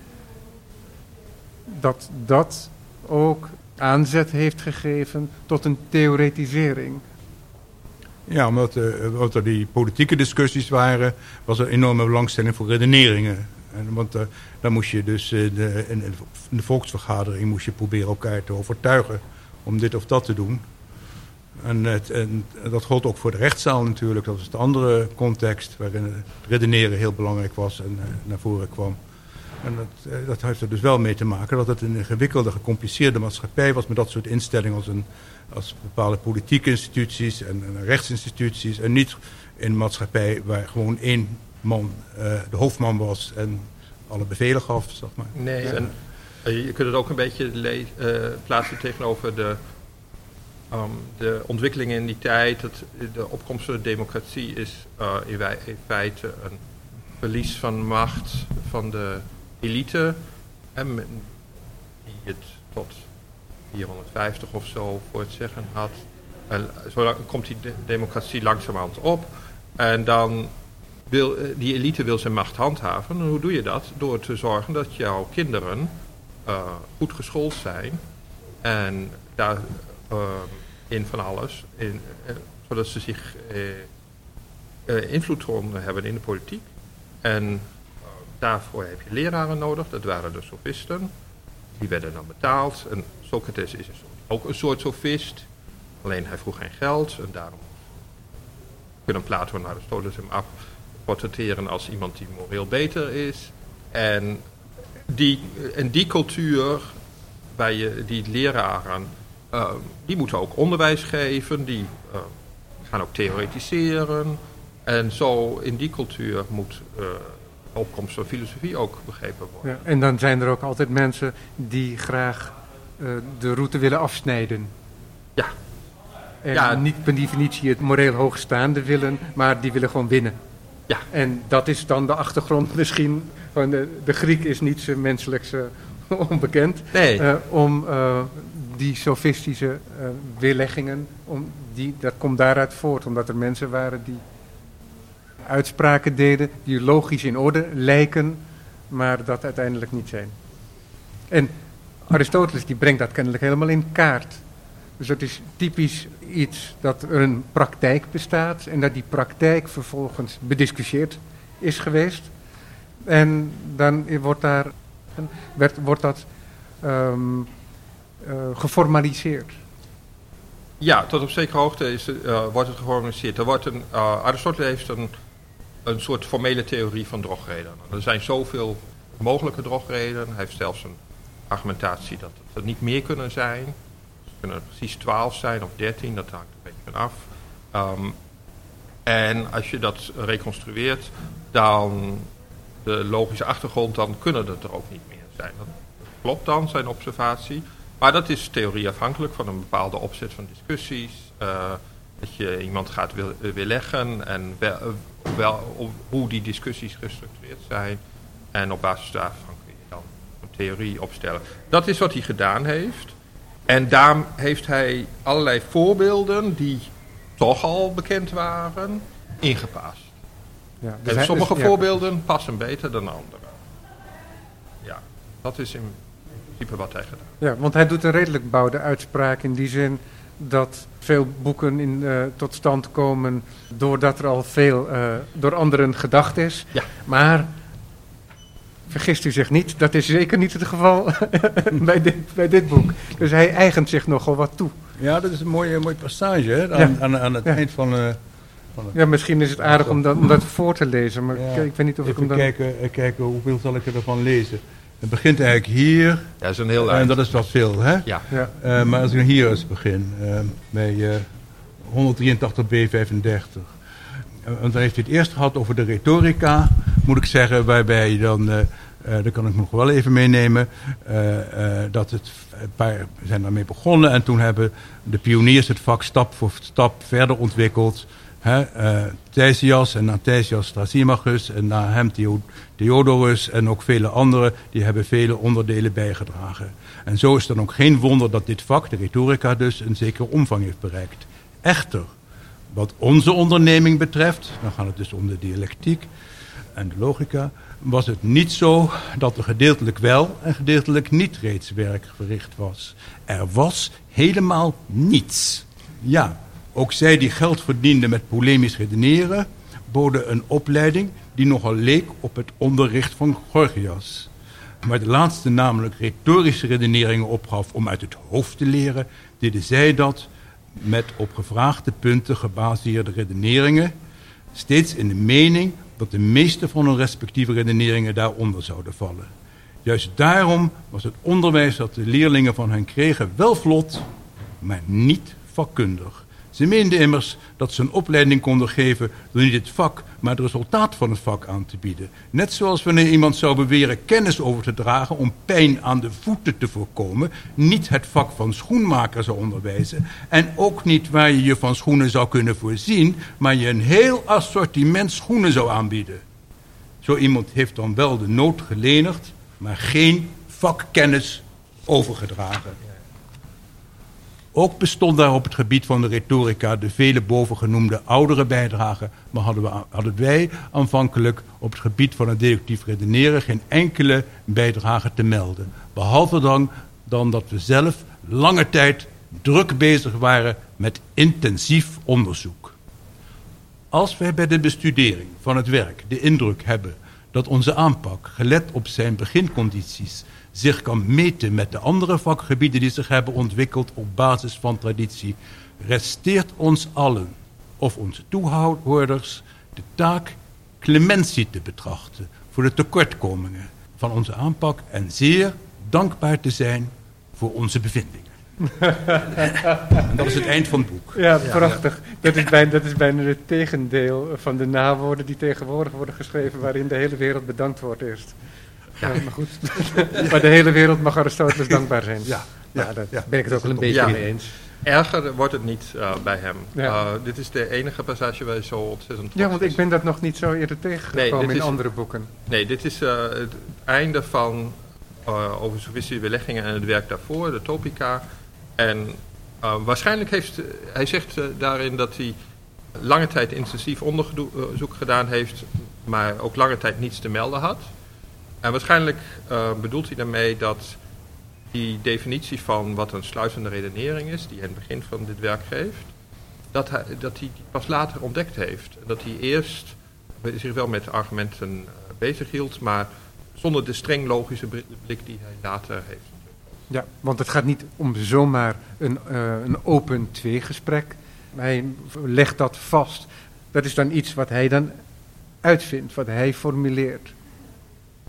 dat dat ook aanzet heeft gegeven tot een theoretisering. Ja, omdat, eh, omdat er die politieke discussies waren, was er enorme belangstelling voor redeneringen. En, want eh, dan moest je dus eh, de, in, de volksvergadering moest je proberen elkaar te overtuigen om dit of dat te doen. En, het, en dat gold ook voor de rechtszaal natuurlijk. Dat was de andere context waarin het redeneren heel belangrijk was en eh, naar voren kwam. En dat, eh, dat heeft er dus wel mee te maken dat het een ingewikkelde, gecompliceerde maatschappij was met dat soort instellingen als, een, als bepaalde politieke instituties en, en rechtsinstituties. En niet een maatschappij waar gewoon één man eh, de hoofdman was en alle bevelen gaf, zeg maar. Nee, Ja. en je kunt het ook een beetje eh, plaatsen tegenover de, ehm, de ontwikkelingen in die tijd. De opkomst van de democratie is eh, in, feite een verlies van macht van de elite. En die het tot 450 of zo voor het zeggen had. En zo komt die de- democratie langzamerhand op. En dan wil, eh, die elite wil zijn macht handhaven. En hoe doe je dat? Door te zorgen dat jouw kinderen eh, goed geschoold zijn. En daar in van alles. In, eh, zodat ze zich eh, eh, invloed konden hebben in de politiek. En eh, daarvoor heb je leraren nodig. Dat waren de sofisten. Die werden dan betaald. En Socrates is ook een soort sofist. Alleen hij vroeg geen geld. En daarom kunnen Plato en Aristoteles hem afportretteren als iemand die moreel beter is. En die, en die cultuur, bij je, die leraren, eh, die moeten ook onderwijs geven, die eh, gaan ook theoretiseren. En zo in die cultuur moet eh, de opkomst van filosofie ook begrepen worden. Ja, en dan zijn er ook altijd mensen die graag eh, de route willen afsnijden. Ja. En Ja. niet per definitie het moreel hoogstaande willen, maar die willen gewoon winnen. Ja. En dat is dan de achtergrond misschien van de, de Griek is niet zo menselijk eh, onbekend. Nee, Eh, om eh, die sofistische eh, weerleggingen, om die, dat komt daaruit voort. Omdat er mensen waren die uitspraken deden die logisch in orde lijken, maar dat uiteindelijk niet zijn. En Aristoteles die brengt dat kennelijk helemaal in kaart. Dus dat is typisch iets dat er een praktijk bestaat en dat die praktijk vervolgens bediscussieerd is geweest. En dan wordt, daar, werd, wordt dat ehm, eh, geformaliseerd. Ja, tot op zekere hoogte is, eh, wordt het geformaliseerd. Er wordt een, eh, Aristoteles heeft een, een soort formele theorie van drogredenen. Er zijn zoveel mogelijke drogredenen. Hij heeft zelfs een argumentatie dat het er niet meer kunnen zijn. Het kunnen precies 12 zijn of 13, dat hangt een beetje van af. Ehm, en als je dat reconstrueert, dan de logische achtergrond, dan kunnen het er ook niet meer zijn. Dat klopt dan, zijn observatie. Maar dat is theorieafhankelijk van een bepaalde opzet van discussies. eh, dat je iemand gaat wil, eh, weerleggen en wel, eh, wel, hoe die discussies gestructureerd zijn. En op basis daarvan kun je dan een theorie opstellen. Dat is wat hij gedaan heeft. En daar heeft hij allerlei voorbeelden die toch al bekend waren, ingepast. Ja, dus En sommige dus- ja. voorbeelden passen beter dan andere. Ja, dat is in principe wat hij gedaan heeft. Ja, want hij doet een redelijk bouwde uitspraak in die zin dat veel boeken in, eh, tot stand komen doordat er al veel eh, door anderen gedacht is. Ja. Maar vergist u zich niet, dat is zeker niet het geval bij, dit, bij dit boek. Dus hij eigent zich nogal wat toe. Ja, dat is een mooie, mooie passage hè? Aan, Ja. aan, aan het Ja. eind van... eh, van het- Ja, misschien is het aardig om dat, om dat voor te lezen, maar Ja. ik, ik weet niet of ik Even hem dan... kijken, kijken hoeveel zal ik ervan lezen. Het begint eigenlijk hier, Ja, dat is een heel en eind. dat is wel veel, hè? Ja, Ja, Eh, maar als ik hier eens begin, eh, bij eh, 183b35. Want dan heeft hij het eerst gehad over de retorica, moet ik zeggen, waarbij dan, uh, uh, daar kan ik nog wel even meenemen, uh, dat het, een paar zijn daarmee begonnen en toen hebben de pioniers het vak stap voor stap verder ontwikkeld. Hè, Thesias en na Thesias Thrasymachus en na hem Theodorus en ook vele anderen, die hebben vele onderdelen bijgedragen. En zo is dan ook geen wonder dat dit vak, de retorica dus, een zekere omvang heeft bereikt. Echter, wat onze onderneming betreft, dan gaat het dus om de dialectiek en de logica, was het niet zo dat er gedeeltelijk wel en gedeeltelijk niet reeds werk verricht was. Er was helemaal niets. Ja, ook zij die geld verdienden met polemisch redeneren, boden een opleiding die nogal leek op het onderricht van Gorgias. Maar de laatste namelijk retorische redeneringen opgaf om uit het hoofd te leren, deden zij dat met op gevraagde punten gebaseerde redeneringen, steeds in de mening dat de meeste van hun respectieve redeneringen daaronder zouden vallen. Juist daarom was het onderwijs dat de leerlingen van hen kregen wel vlot, maar niet vakkundig. Ze meenden immers dat ze een opleiding konden geven door niet het vak, maar het resultaat van het vak aan te bieden. Net zoals wanneer iemand zou beweren kennis over te dragen om pijn aan de voeten te voorkomen, niet het vak van schoenmaker zou onderwijzen en ook niet waar je je van schoenen zou kunnen voorzien, maar je een heel assortiment schoenen zou aanbieden. Zo iemand heeft dan wel de nood gelenigd, maar geen vakkennis overgedragen. Ook bestond daar op het gebied van de retorica de vele bovengenoemde oudere bijdragen, maar hadden, we, hadden wij aanvankelijk op het gebied van het deductief redeneren geen enkele bijdrage te melden. Behalve dan, dan dat we zelf lange tijd druk bezig waren met intensief onderzoek. Als wij bij de bestudering van het werk de indruk hebben dat onze aanpak, gelet op zijn begincondities, zich kan meten met de andere vakgebieden die zich hebben ontwikkeld op basis van traditie, resteert ons allen, of onze toehoorders, de taak clementie te betrachten voor de tekortkomingen van onze aanpak en zeer dankbaar te zijn voor onze bevindingen. en dat is het eind van het boek. Ja, prachtig. Dat, is bijna, dat is het tegendeel van de nawoorden die tegenwoordig worden geschreven, waarin de hele wereld bedankt wordt eerst. Ja, maar goed. maar de hele wereld mag Aristoteles dankbaar zijn. Ja, ja, daar ben ik het ook wel een beetje mee eens. Erger wordt het niet uh, bij hem. Uh, dit is de enige passage waar je zo ontzettend Ja, want ik ben dat nog niet zo eerder tegengekomen nee, in is, andere boeken. Nee, dit is uh, het einde van over sofistische beleggingen en het werk daarvoor, de Topica. En waarschijnlijk heeft hij zegt daarin dat hij lange tijd intensief onderzoek gedaan heeft, maar ook lange tijd niets te melden had. En waarschijnlijk uh, bedoelt hij daarmee dat die definitie van wat een sluitende redenering is, die hij in het begin van dit werk geeft, dat hij, dat hij die pas later ontdekt heeft. Dat hij eerst zich wel met argumenten uh, bezig hield, maar zonder de streng logische blik die hij later heeft. Ja, want het gaat niet om zomaar een, uh, een open tweegesprek. Hij legt dat vast. Dat is dan iets wat hij dan uitvindt, wat hij formuleert.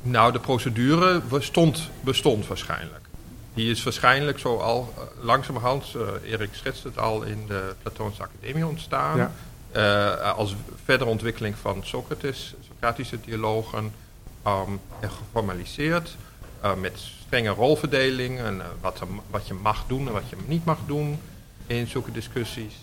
Nou, de procedure bestond, bestond waarschijnlijk. Die is waarschijnlijk zo al uh, langzamerhand, uh, Erik schetst het al, in de Platoonse Academie ontstaan. Ja. Uh, als verdere ontwikkeling van Socrates, Socratische dialogen, um, en geformaliseerd. met strenge rolverdeling en wat, wat je mag doen en wat je niet mag doen in zulke discussies.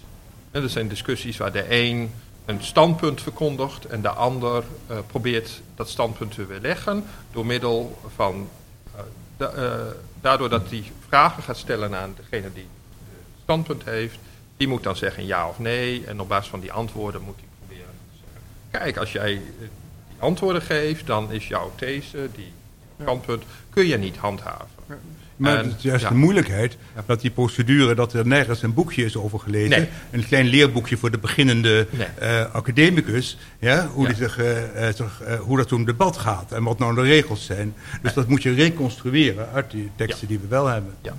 En er zijn discussies waar de een een standpunt verkondigt en de ander uh, probeert dat standpunt te weerleggen door middel van, uh, da, uh, daardoor dat hij vragen gaat stellen aan degene die het standpunt heeft, die moet dan zeggen ja of nee en op basis van die antwoorden moet hij proberen te zeggen, kijk als jij die antwoorden geeft dan is jouw these, die standpunt, kun je niet handhaven. Maar het is juist de moeilijkheid dat die procedure, dat er nergens een boekje is over gelezen. Een klein leerboekje voor de beginnende uh, academicus. Ja, hoe, Die zich, uh, zich, uh, hoe dat toen debat gaat en wat nou de regels zijn. Dus dat moet je reconstrueren uit die teksten die we wel hebben. Ja.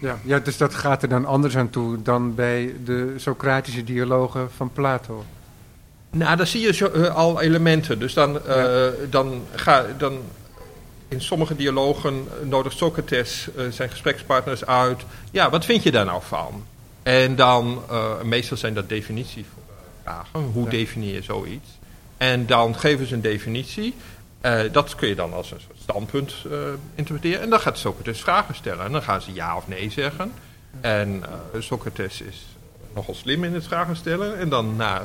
Ja, ja, dus dat gaat er dan anders aan toe dan bij de Socratische dialogen van Plato. Nou, daar zie je al elementen. Dus dan, dan, ga, dan in sommige dialogen nodigt Socrates uh, zijn gesprekspartners uit. Ja, wat vind je daar nou van? En dan, uh, meestal zijn dat definitievragen. Hoe ja. definieer je zoiets? En dan geven ze een definitie. Uh, dat kun je dan als een soort standpunt interpreteren. En dan gaat Socrates vragen stellen. En dan gaan ze ja of nee zeggen. En Socrates is nogal slim in het vragen stellen. En dan na,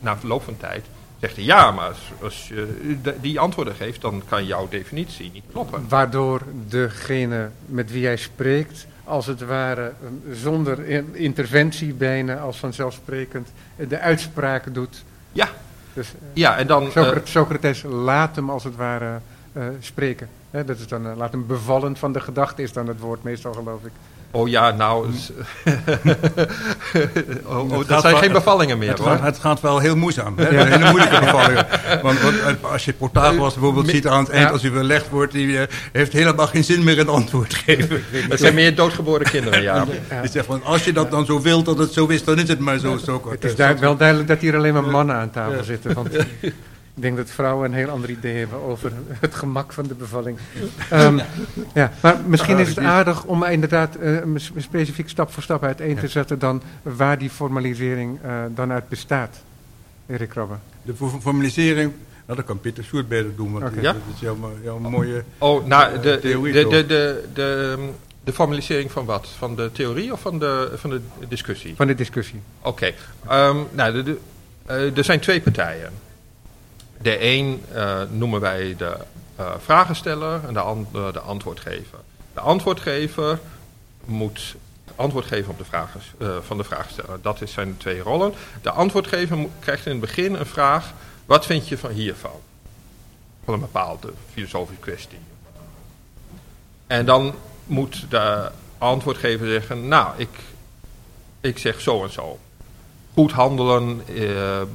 na verloop van tijd zegt hij ja, maar als je die antwoorden geeft, dan kan jouw definitie niet kloppen. Waardoor degene met wie jij spreekt, als het ware zonder interventie bijna, als vanzelfsprekend, de uitspraak doet. Ja, dus, ja en dan... Socrates, Socrates laat hem als het ware uh, spreken. He, dat is dan, uh, laat hem bevallen van de gedachte, is dan het woord meestal geloof ik. Oh ja, nou, oh, oh, dat zijn geen bevallingen meer. Het, hoor. Gaat, het gaat wel heel moeizaam. Hè? Ja. Hele moeilijke bevallingen. Want, als je Protagoras bijvoorbeeld ziet aan het eind, als hij verlegd wordt, die uh, heeft helemaal geen zin meer een antwoord geven. Het zijn meer doodgeboren kinderen, ja. Die zegt van, als je dat dan zo wilt dat het zo is, dan is het maar zo. zo het is daar, wel duidelijk dat hier alleen maar mannen aan tafel zitten. Want ik denk dat vrouwen een heel ander idee hebben over het gemak van de bevalling. Um, ja, maar misschien is het aardig om inderdaad uh, specifiek stap voor stap uiteen te zetten dan waar die formalisering uh, dan uit bestaat. Erik Robben. De formalisering, nou, dat kan Pieter Soert beter doen, want okay. ja? dat is jouw, jouw mooie Oh, nou, de, theorie. De, de, de, de, de, formalisering van wat? Van de theorie of van de, van de discussie? Van de discussie. Oké. Okay. Um, nou, de, de, uh, er zijn twee partijen. De een uh, noemen wij de uh, vragensteller en de ander de antwoordgever. De antwoordgever moet antwoord geven op de vragen van de vraagsteller. Dat zijn twee rollen. De antwoordgever krijgt in het begin een vraag: wat vind je van hiervan? Van een bepaalde filosofische kwestie. En dan moet de antwoordgever zeggen: nou, ik, ik zeg zo en zo. Goed handelen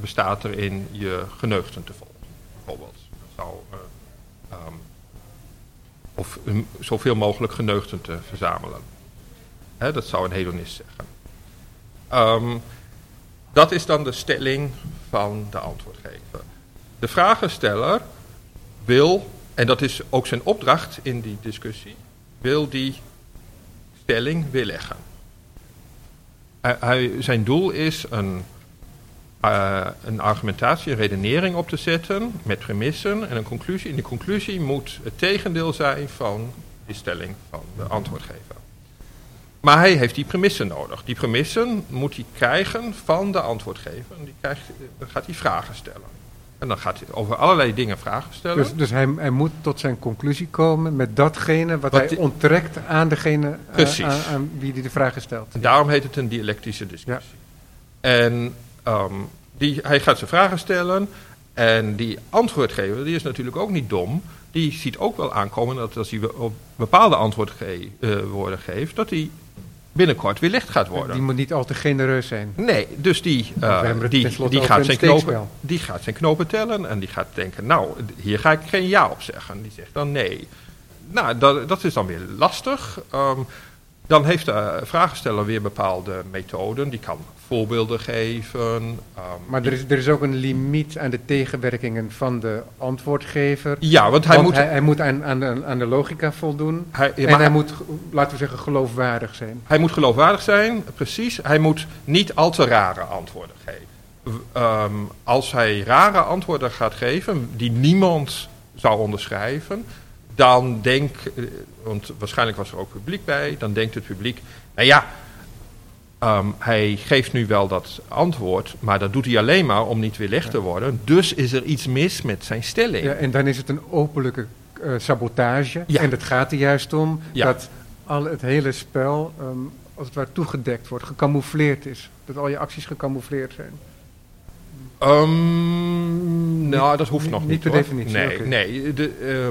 bestaat er in je geneugten te volgen Dat zou, uh, um, of zoveel mogelijk geneugten te verzamelen. Hè, dat zou een hedonist zeggen. Um, dat is dan de stelling van de antwoordgever. De vragensteller wil, en dat is ook zijn opdracht in die discussie, wil die stelling weerleggen. Hij, zijn doel is een uh, een argumentatie, een redenering op te zetten met premissen en een conclusie. En die conclusie moet het tegendeel zijn van die stelling van de antwoordgever. Maar hij heeft die premissen nodig. Die premissen moet hij krijgen van de antwoordgever. En die krijgt, dan gaat hij vragen stellen. En dan gaat hij over allerlei dingen vragen stellen. Dus, dus hij, hij, moet tot zijn conclusie komen met datgene wat, hij onttrekt aan degene uh, aan, aan, wie hij de vragen stelt. En daarom heet het een dialectische discussie. Ja. En Um, die, hij gaat zijn vragen stellen. En die antwoordgever, die is natuurlijk ook niet dom. Die ziet ook wel aankomen dat als hij op bepaalde antwoorden ge uh, geeft, dat hij binnenkort weer licht gaat worden. Die moet niet al te genereus zijn. Nee, dus die, uh, die, die, gaat zijn knopen, die gaat zijn knopen tellen en die gaat denken, nou, hier ga ik geen ja op zeggen. Die zegt dan nee. Nou, dat, dat is dan weer lastig. Um, dan heeft de vragensteller weer bepaalde methoden. Die kan voorbeelden geven. Um, maar er is, er is ook een limiet aan de tegenwerkingen van de antwoordgever. Ja, want hij moet... Hij, hij moet aan, aan, aan, de logica voldoen. Hij, en hij, hij moet, laten we zeggen, geloofwaardig zijn. Hij moet geloofwaardig zijn, precies. Hij moet niet al te rare antwoorden geven. Um, als hij rare antwoorden gaat geven, die niemand zou onderschrijven, dan denk, eh, want waarschijnlijk was er ook publiek bij, dan denkt het publiek, nou ja, um, hij geeft nu wel dat antwoord, maar dat doet hij alleen maar om niet weer licht te worden. Dus is er iets mis met zijn stelling. Ja, en dan is het een openlijke uh, sabotage. Ja. En het gaat er juist om ja. dat al het hele spel, um, als het ware toegedekt wordt, gecamoufleerd is. Dat al je acties gecamoufleerd zijn. Um, nou, dat hoeft nog niet. Niet per definitie. Nee, okay. nee de,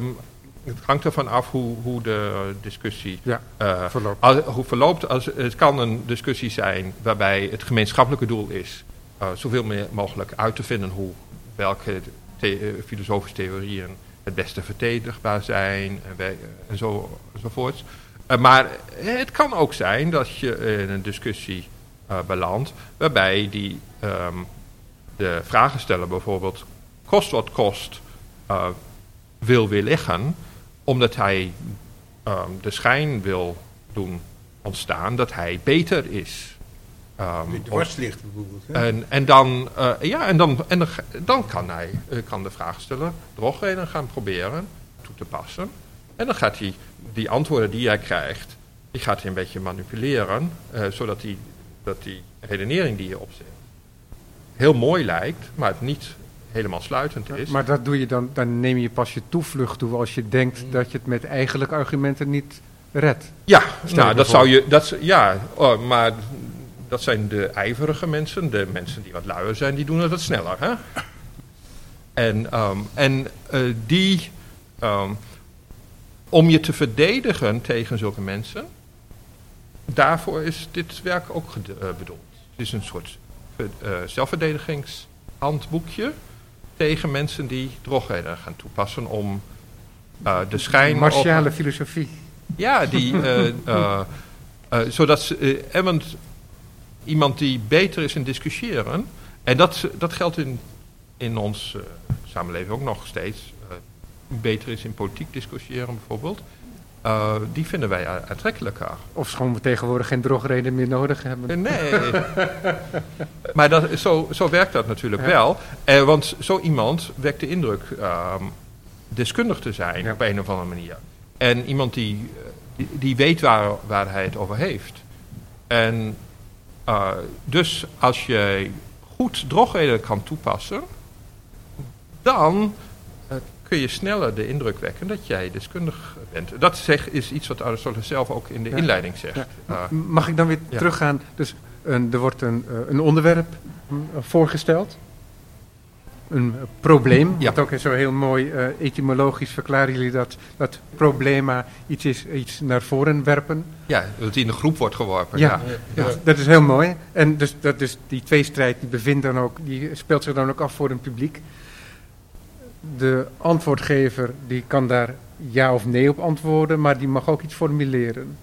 het hangt ervan af hoe, hoe de discussie ja, uh, verloopt. Hoe verloopt. Als, het kan een discussie zijn waarbij het gemeenschappelijke doel is uh, zoveel meer mogelijk uit te vinden hoe welke the uh, filosofische theorieën het beste verdedigbaar zijn en, wij, en zo, enzovoorts. maar het kan ook zijn dat je in een discussie belandt waarbij die, um, de vragensteller bijvoorbeeld kost wat kost wil weerleggen omdat hij um, de schijn wil doen ontstaan dat hij beter is Ehm, Die dwarslicht bijvoorbeeld. hè? en, en, dan, eh, ja, en, dan, en dan, dan kan, hij, eh, kan de vraagsteller drogreden gaan proberen toe te passen. En dan gaat hij die antwoorden die hij krijgt, die gaat hij een beetje manipuleren, eh, zodat die, dat die redenering die je opzet heel mooi lijkt, maar het niet helemaal sluitend is. Maar dat doe je dan, dan neem je pas je toevlucht toe als je denkt Mm. dat je het met eigenlijke argumenten niet redt. Ja, nou, dat zou je. Dat, ja, oh, maar dat zijn de ijverige mensen. De mensen die wat luier zijn, die doen het wat sneller. Hè? En, ehm, en eh, die. ehm, om je te verdedigen tegen zulke mensen. Daarvoor is dit werk ook eh, bedoeld. Het is een soort eh, zelfverdedigingshandboekje. Tegen mensen die drogreden gaan toepassen. om eh, de schijn. op- Martiale filosofie. ja, die, eh, eh, zodat ze, want iemand die beter is in discussiëren, en dat, dat geldt in, in ons eh, samenleving ook nog steeds, beter is in politiek discussiëren bijvoorbeeld, eh, die vinden wij aantrekkelijker. Of schoon we tegenwoordig geen drogreden meer nodig hebben. Nee. maar dat, zo, zo werkt dat natuurlijk Ja. wel. Eh, want zo iemand wekt de indruk ehm, deskundig te zijn Ja. op een of andere manier. En iemand die, eh, die, die weet waar, waar hij het over heeft. En eh, dus als je goed drogreden kan toepassen, dan kun je sneller de indruk wekken dat jij deskundig bent. Dat zeg, is iets wat Aristoteles zelf ook in de Ja. inleiding zegt. Ja. Eh, Mag ik dan weer Ja. teruggaan? Dus een, er wordt een, eh, een onderwerp hm, voorgesteld. Een eh, probleem. Ja. Wat ook zo heel mooi eh, etymologisch verklaren jullie dat, dat problema iets is, iets naar voren werpen. Ja, dat die in de groep wordt geworpen. Ja. Ja. Ja, Dat is heel mooi. En dus, dat is die tweestrijd die bevindt dan ook, die speelt zich dan ook af voor een publiek. De antwoordgever die kan daar ja of nee op antwoorden, maar die mag ook iets formuleren.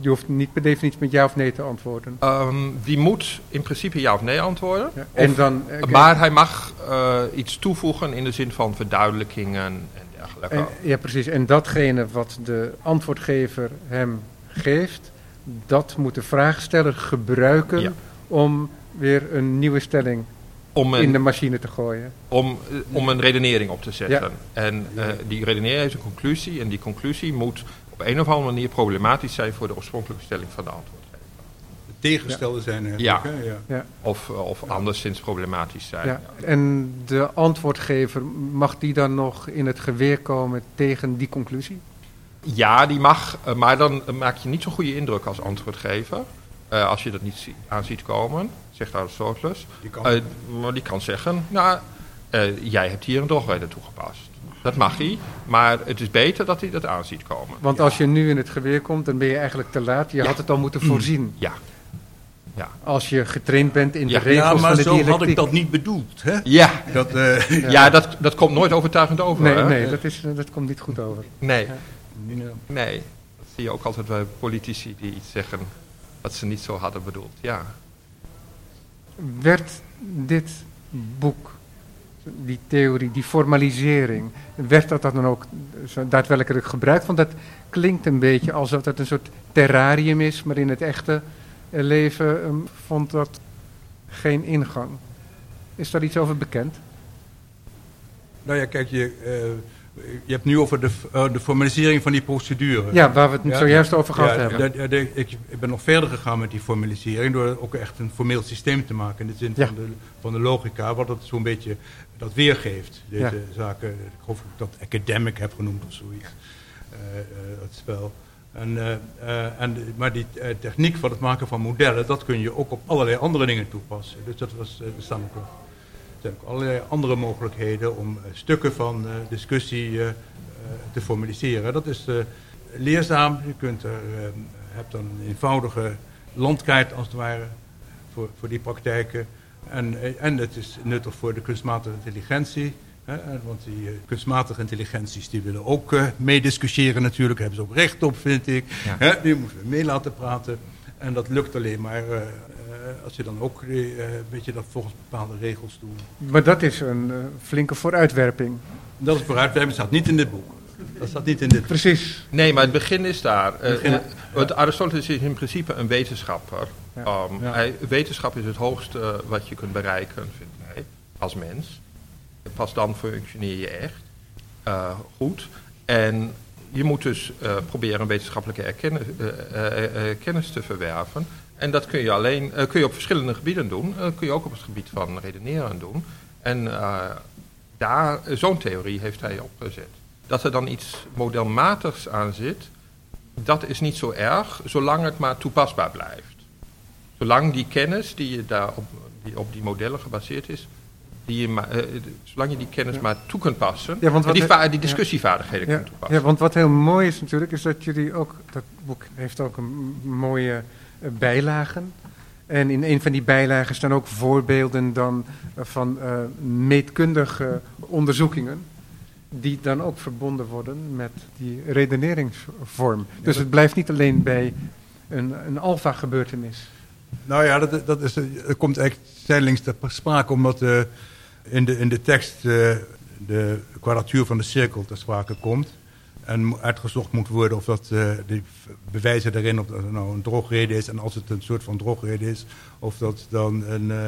Je hoeft niet per definitie met ja of nee te antwoorden. Ehm, die moet in principe ja of nee antwoorden. Ja. Of- En dan, eh, maar hij mag eh, iets toevoegen in de zin van verduidelijkingen en dergelijke. en, ja, precies. En datgene wat de antwoordgever hem geeft, dat moet de vraagsteller gebruiken Ja. om weer een nieuwe stelling om, in de machine te gooien. om, eh, om een redenering op te zetten. Ja. En eh, die redenering heeft een conclusie. En die conclusie moet op een of andere manier problematisch zijn voor de oorspronkelijke stelling van de antwoordgever. De tegengestelde zijn er. Ja. ja. Of, eh, of anderszins problematisch zijn. Ja. En de antwoordgever, mag die dan nog in het geweer komen tegen die conclusie? Ja, die mag, maar dan maak je niet zo'n goede indruk als antwoordgever. Eh, als je dat niet zie- aan ziet komen, zegt Aristoteles. Die kan- maar die kan zeggen, nou, eh, jij hebt hier een drogreden toegepast. Dat mag hij, maar het is beter dat hij dat aan ziet komen. Want als je nu in het geweer komt, dan ben je eigenlijk te laat. Je Ja. had het al moeten voorzien. Ja. Ja. Als je getraind bent in Ja. de regels Ja, maar van de zo had ik dat niet bedoeld. Hè? Ja, Dat, eh, ja. dat, dat komt nooit overtuigend over. Nee, hè? nee dat, is, dat komt niet goed over. nee, ja. nee. Dat zie je ook altijd bij politici die iets zeggen wat ze niet zo hadden bedoeld. Ja. Werd dit boek, die theorie, die formalisering, werd dat dan ook zo daadwerkelijk gebruikt? Want dat klinkt een beetje alsof dat een soort terrarium is, maar in het echte leven ehm, vond dat geen ingang. Is daar iets over bekend? Nou ja, kijk, je, eh, je hebt nu over de, eh, de formalisering van die procedure. Ja, waar we het Ja, zojuist over gehad Ja, hebben. dat- de- ik, ik ben nog verder gegaan met die formalisering door ook echt een formeel systeem te maken. In de zin Ja. van, de, van de logica, wat het zo'n beetje dat weergeeft. Deze zaken, ik geloof dat ik dat academic heb genoemd of zoiets, eh, eh, dat spel. En, en, de- maar die techniek van het maken van modellen, dat kun je ook op allerlei andere dingen toepassen. Dus dat was, eh, er ook, zijn ook allerlei andere mogelijkheden om eh, stukken van eh, discussie eh, te formaliseren. Dat is leerzaam. Je kunt er, eh, hebt dan een eenvoudige landkaart als het ware voor, voor die praktijken. En, en het is nuttig voor de kunstmatige intelligentie. Hè, want die kunstmatige intelligenties die willen ook meediscussiëren natuurlijk. Daar hebben ze ook recht op, vind ik. Ja. Hè, die moeten we mee laten praten. En dat lukt alleen maar eh, eh, als je dan ook eh, een beetje dat volgens bepaalde regels doet. Maar dat is een eh, flinke vooruitwerping. Dat is vooruitwerpen, staat niet in dit boek. Dat staat niet in dit boek. Precies. Nee, maar het begin is daar. Eh, Begin- Want Aristoteles is in principe een wetenschapper. Ja. Ehm, Ja. hij, wetenschap is het hoogste wat je kunt bereiken, vindt hij, als mens. Pas dan functioneer je echt eh, goed. En je moet dus eh, proberen wetenschappelijke eh, eh, kennis te verwerven. En dat kun je alleen kun je op verschillende gebieden doen. Eh, kun je ook op het gebied van redeneren doen. En daar, zo'n theorie heeft hij opgezet. Dat er dan iets modelmatigs aan zit, dat is niet zo erg, zolang het maar toepasbaar blijft. Zolang die kennis die je daar die, op die modellen gebaseerd is, die je maar, eh, zolang je die kennis Ja. maar toe kunt passen, Ja, want en die, die ja. discussievaardigheden Ja, kunt toepassen. ja, want wat heel mooi is natuurlijk, is dat jullie ook, dat boek heeft ook een mooie eh, bijlagen. En in een van die bijlagen staan ook voorbeelden dan eh, van eh, meetkundige onderzoekingen. Die dan ook verbonden worden met die redeneringsvorm. Dus het blijft niet alleen bij een, een alfa-gebeurtenis. Nou ja, dat, dat, is, dat komt echt zijdelings ter sprake omdat eh, in, de, in de tekst eh, de kwadratuur van de cirkel ter sprake komt. En uitgezocht moet worden of dat de v- bewijzen daarin of dat nou een drogreden is. En als het een soort van drogreden is, of dat dan een, eh,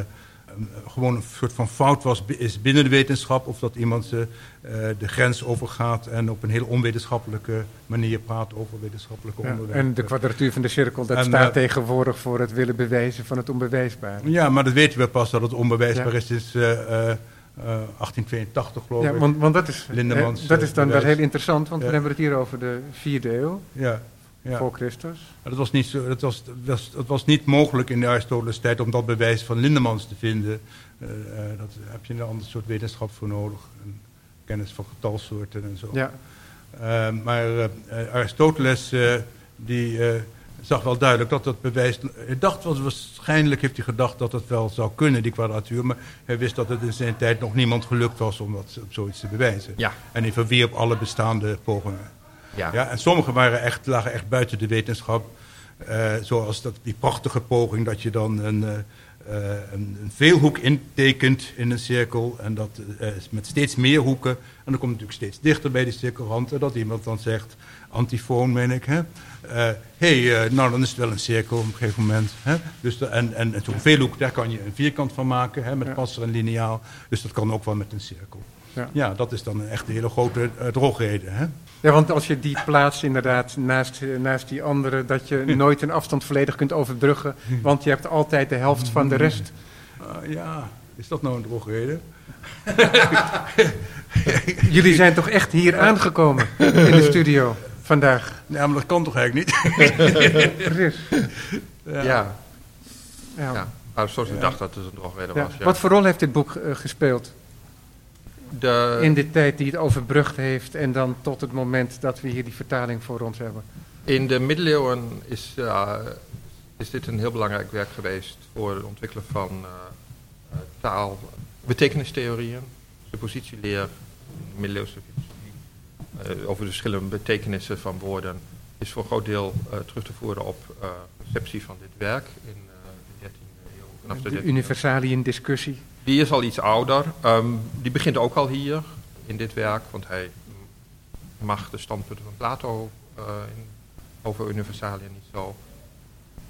gewoon een soort van fout was, is binnen de wetenschap. Of dat iemand eh, eh, de grens overgaat en op een heel onwetenschappelijke manier praat over wetenschappelijke Ja, onderwerpen. en de kwadratuur van de cirkel, dat En, staat eh, tegenwoordig voor het willen bewijzen van het onbewijsbare. Ja, maar dat weten we pas dat het onbewijsbaar Ja. is sinds eh, eh, eh, 1882, geloof Ja, ik. want, want dat, is, eh, dat is eh, dan wel heel interessant, want Ja. we hebben het hier over de vierde eeuw Ja, ja. voor Christus. Maar dat was, niet zo, dat, was, dat, was, dat was niet mogelijk in de Aristoteles tijd om dat bewijs van Lindemans te vinden. Eh, dat heb je een ander soort wetenschap voor nodig. Een kennis van getalsoorten en zo. Ja, Eh, maar eh, Aristoteles die, zag wel duidelijk dat dat bewijs... Hij dacht, waarschijnlijk heeft hij gedacht dat het wel zou kunnen, die kwadratuur. Maar hij wist dat het in zijn tijd nog niemand gelukt was om dat, om zoiets te bewijzen. Ja, En hij verwierp alle bestaande pogingen. Ja. Ja, en sommige waren echt, lagen echt buiten de wetenschap. Eh, zoals dat, die prachtige poging dat je dan een, eh, eh, een, een veelhoek intekent in een cirkel. En dat eh, is met steeds meer hoeken. En dan komt het natuurlijk steeds dichter bij die cirkelrand. En dat iemand dan zegt, antifoon meen ik. Hè? Eh, hey, nou dan is het wel een cirkel op een gegeven moment. Hè? Dus de, en en, en zo'n veelhoek, daar kan je een vierkant van maken. Hè? Met Ja. passer en lineaal. Dus dat kan ook wel met een cirkel. Ja. Ja, dat is dan een echt een hele grote uh, drogreden. Hè? ja, want als je die plaatst inderdaad naast, eh, naast die andere, dat je nooit een afstand volledig kunt overbruggen, want je hebt altijd de helft van de rest. Ah, ja, is dat nou een drogreden? Jullie zijn toch echt hier aangekomen in de studio vandaag? Ja, maar dat kan toch eigenlijk niet? Precies. Ja, Ja. ja. Ja. dacht dat het een drogreden Ja. was. Ja. Wat voor rol heeft dit boek eh, gespeeld De, in de tijd die het overbrugd heeft en dan tot het moment dat we hier die vertaling voor ons hebben? In de middeleeuwen is, is dit een heel belangrijk werk geweest voor het ontwikkelen van eh, taal, betekenistheorieën, suppositieleer, middeleeuwse filosofie, eh, over de verschillende betekenissen van woorden, is voor een groot deel terug te voeren op eh, receptie van dit werk in de 13e eeuw. Vanaf de De 13e eeuw. universaliën discussie. Die is al iets ouder. Ehm, die begint ook al hier in dit werk, want hij mag de standpunten van Plato eh, in, over universalia niet zo.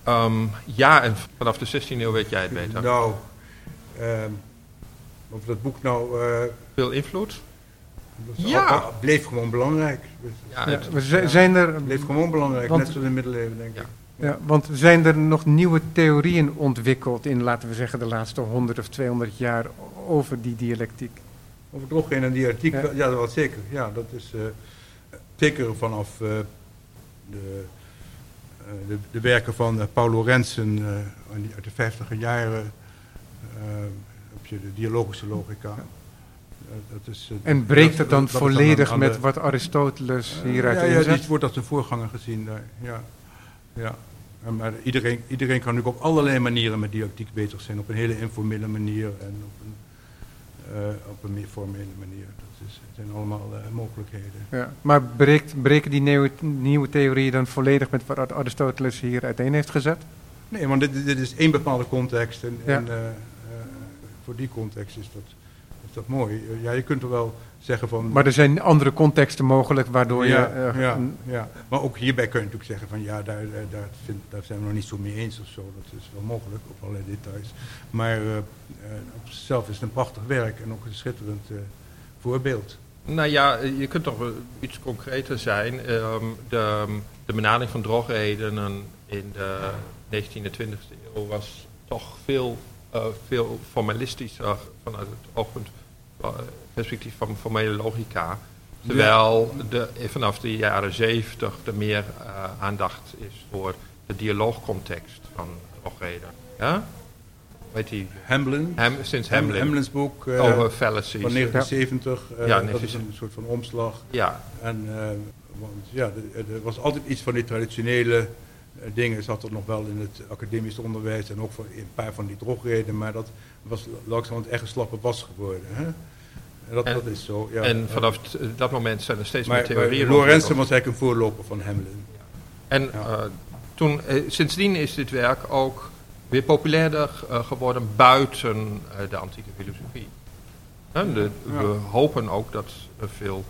Ehm, ja, en vanaf de 16e eeuw weet jij het beter. Nou, ehm, of dat boek nou... eh, Veel invloed? Ja. bleef gewoon belangrijk. Dus Ja, het- zijn er, het bleef gewoon belangrijk, Want- net zoals in de middeleeuwen, denk Ja. ik. Ja, want zijn er nog nieuwe theorieën ontwikkeld in, laten we zeggen, de laatste 100 of 200 jaar over die dialectiek? Over drogreden en dialectiek, Ja. ja, ja dat zeker. Ja, dat is eh, zeker vanaf eh, de, eh, de, de werken van Paul Lorenzen aan die- uit de vijftiger jaren heb je de dialogische logica. Dat is, En breekt het dan dat volledig met de- wat Aristoteles hieruit ja, ja, inzet? die wordt als een voorganger gezien daar. Ja. Ja. Maar iedereen, iedereen kan natuurlijk op allerlei manieren met dialectiek bezig zijn. Op een hele informele manier en op een, eh, op een meer formele manier. Dat is, zijn allemaal eh, mogelijkheden. Ja, maar breekt, breken die nieuwe, nieuwe theorieën dan volledig met wat Aristoteles hier uiteen heeft gezet? Nee, want dit, dit is één bepaalde context. En, Ja. en eh, voor die context is dat, is toch mooi. Ja, je kunt er wel zeggen van... Maar er zijn andere contexten mogelijk waardoor ja, je... eh, ja, een- ja, maar ook hierbij kun je natuurlijk zeggen van ja, daar, daar, daar, vind- daar zijn we nog niet zo mee eens of zo. Dat is wel mogelijk op allerlei details. Maar eh, eh, op zichzelf is het een prachtig werk en ook een schitterend eh, voorbeeld. Nou ja, je kunt toch iets concreter zijn. Ehm, de, de benadering van drogredenen in de 19e en 20e eeuw was toch veel, eh, veel formalistischer vanuit het oogpunt, eh, perspectief van formele logica. Terwijl de, vanaf de jaren 70 er meer eh, aandacht is voor de dialoogcontext van drogreden. Ja? Weet je, Hamlin, Ham, sinds Ham- Hamlin, Hamlin's boek eh, over fallacies. van 1970, eh, Ja, dat is 1970. een soort van omslag. Ja, En eh, want, ja, er, was altijd iets van die traditionele eh, dingen, zat er nog wel in het academisch onderwijs en ook voor een paar van die drogreden, maar dat was langzamerhand echt een slappe was geworden. Hè? En dat, En- dat is zo. Ja. en vanaf t- dat moment zijn er steeds maar, meer theorieën. Lorenzen was eigenlijk een voorloper van Hamlin. En eh, toen, eh, sindsdien is dit werk ook weer populairder eh, geworden buiten de antieke filosofie. De- Ja. We hopen ook dat veel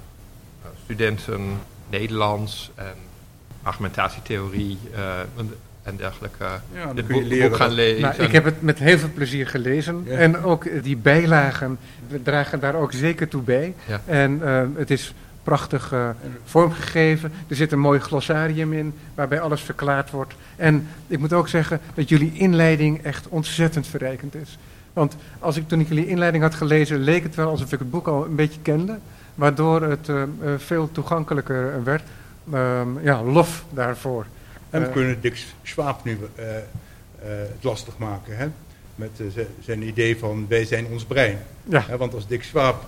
studenten Nederlands en argumentatietheorie eh, en- dergelijke Ja, dit boek, gaan lezen. Nou, ik heb het met heel veel plezier gelezen. Ja. En ook die bijlagen we dragen daar ook zeker toe bij. Ja. En eh, het is prachtig eh, vormgegeven. Er zit een mooi glossarium in waarbij alles verklaard wordt. En ik moet ook zeggen dat jullie inleiding echt ontzettend verrijkend is. Want als ik toen ik jullie inleiding had gelezen, leek het wel alsof ik het boek al een beetje kende. Waardoor het eh, veel toegankelijker werd. Ehm, ja, lof daarvoor. En we Eh. kunnen Dick Schwab nu eh, eh, het lastig maken. Hè? Met zijn idee van wij zijn ons brein. Ja, Hè, want als Dick Schwab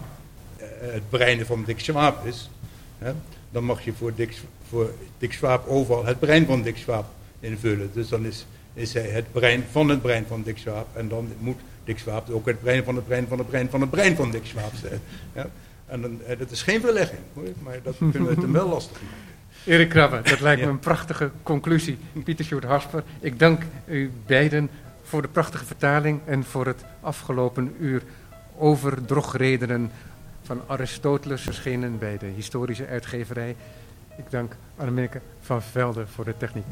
eh, het brein van Dick Schwab is, hè, dan mag je voor Dick, voor Dick Schwab overal het brein van Dick Schwab invullen. Dus dan is, is hij het brein van het brein van Dick Schwab. En dan moet Dick Schwab ook het brein van het brein van het brein van het brein van Dick Schwab zijn. Ja? En dan, dat is geen verlegging, hoor, maar dat kunnen we het hem wel lastig maken. Erik Krabbe, dat lijkt me een prachtige conclusie. Pieter Sjoerd Hasper, ik dank u beiden voor de prachtige vertaling en voor het afgelopen uur over drogredenen van Aristoteles verschenen bij de historische uitgeverij. Ik dank Annemieke van Velde voor de techniek.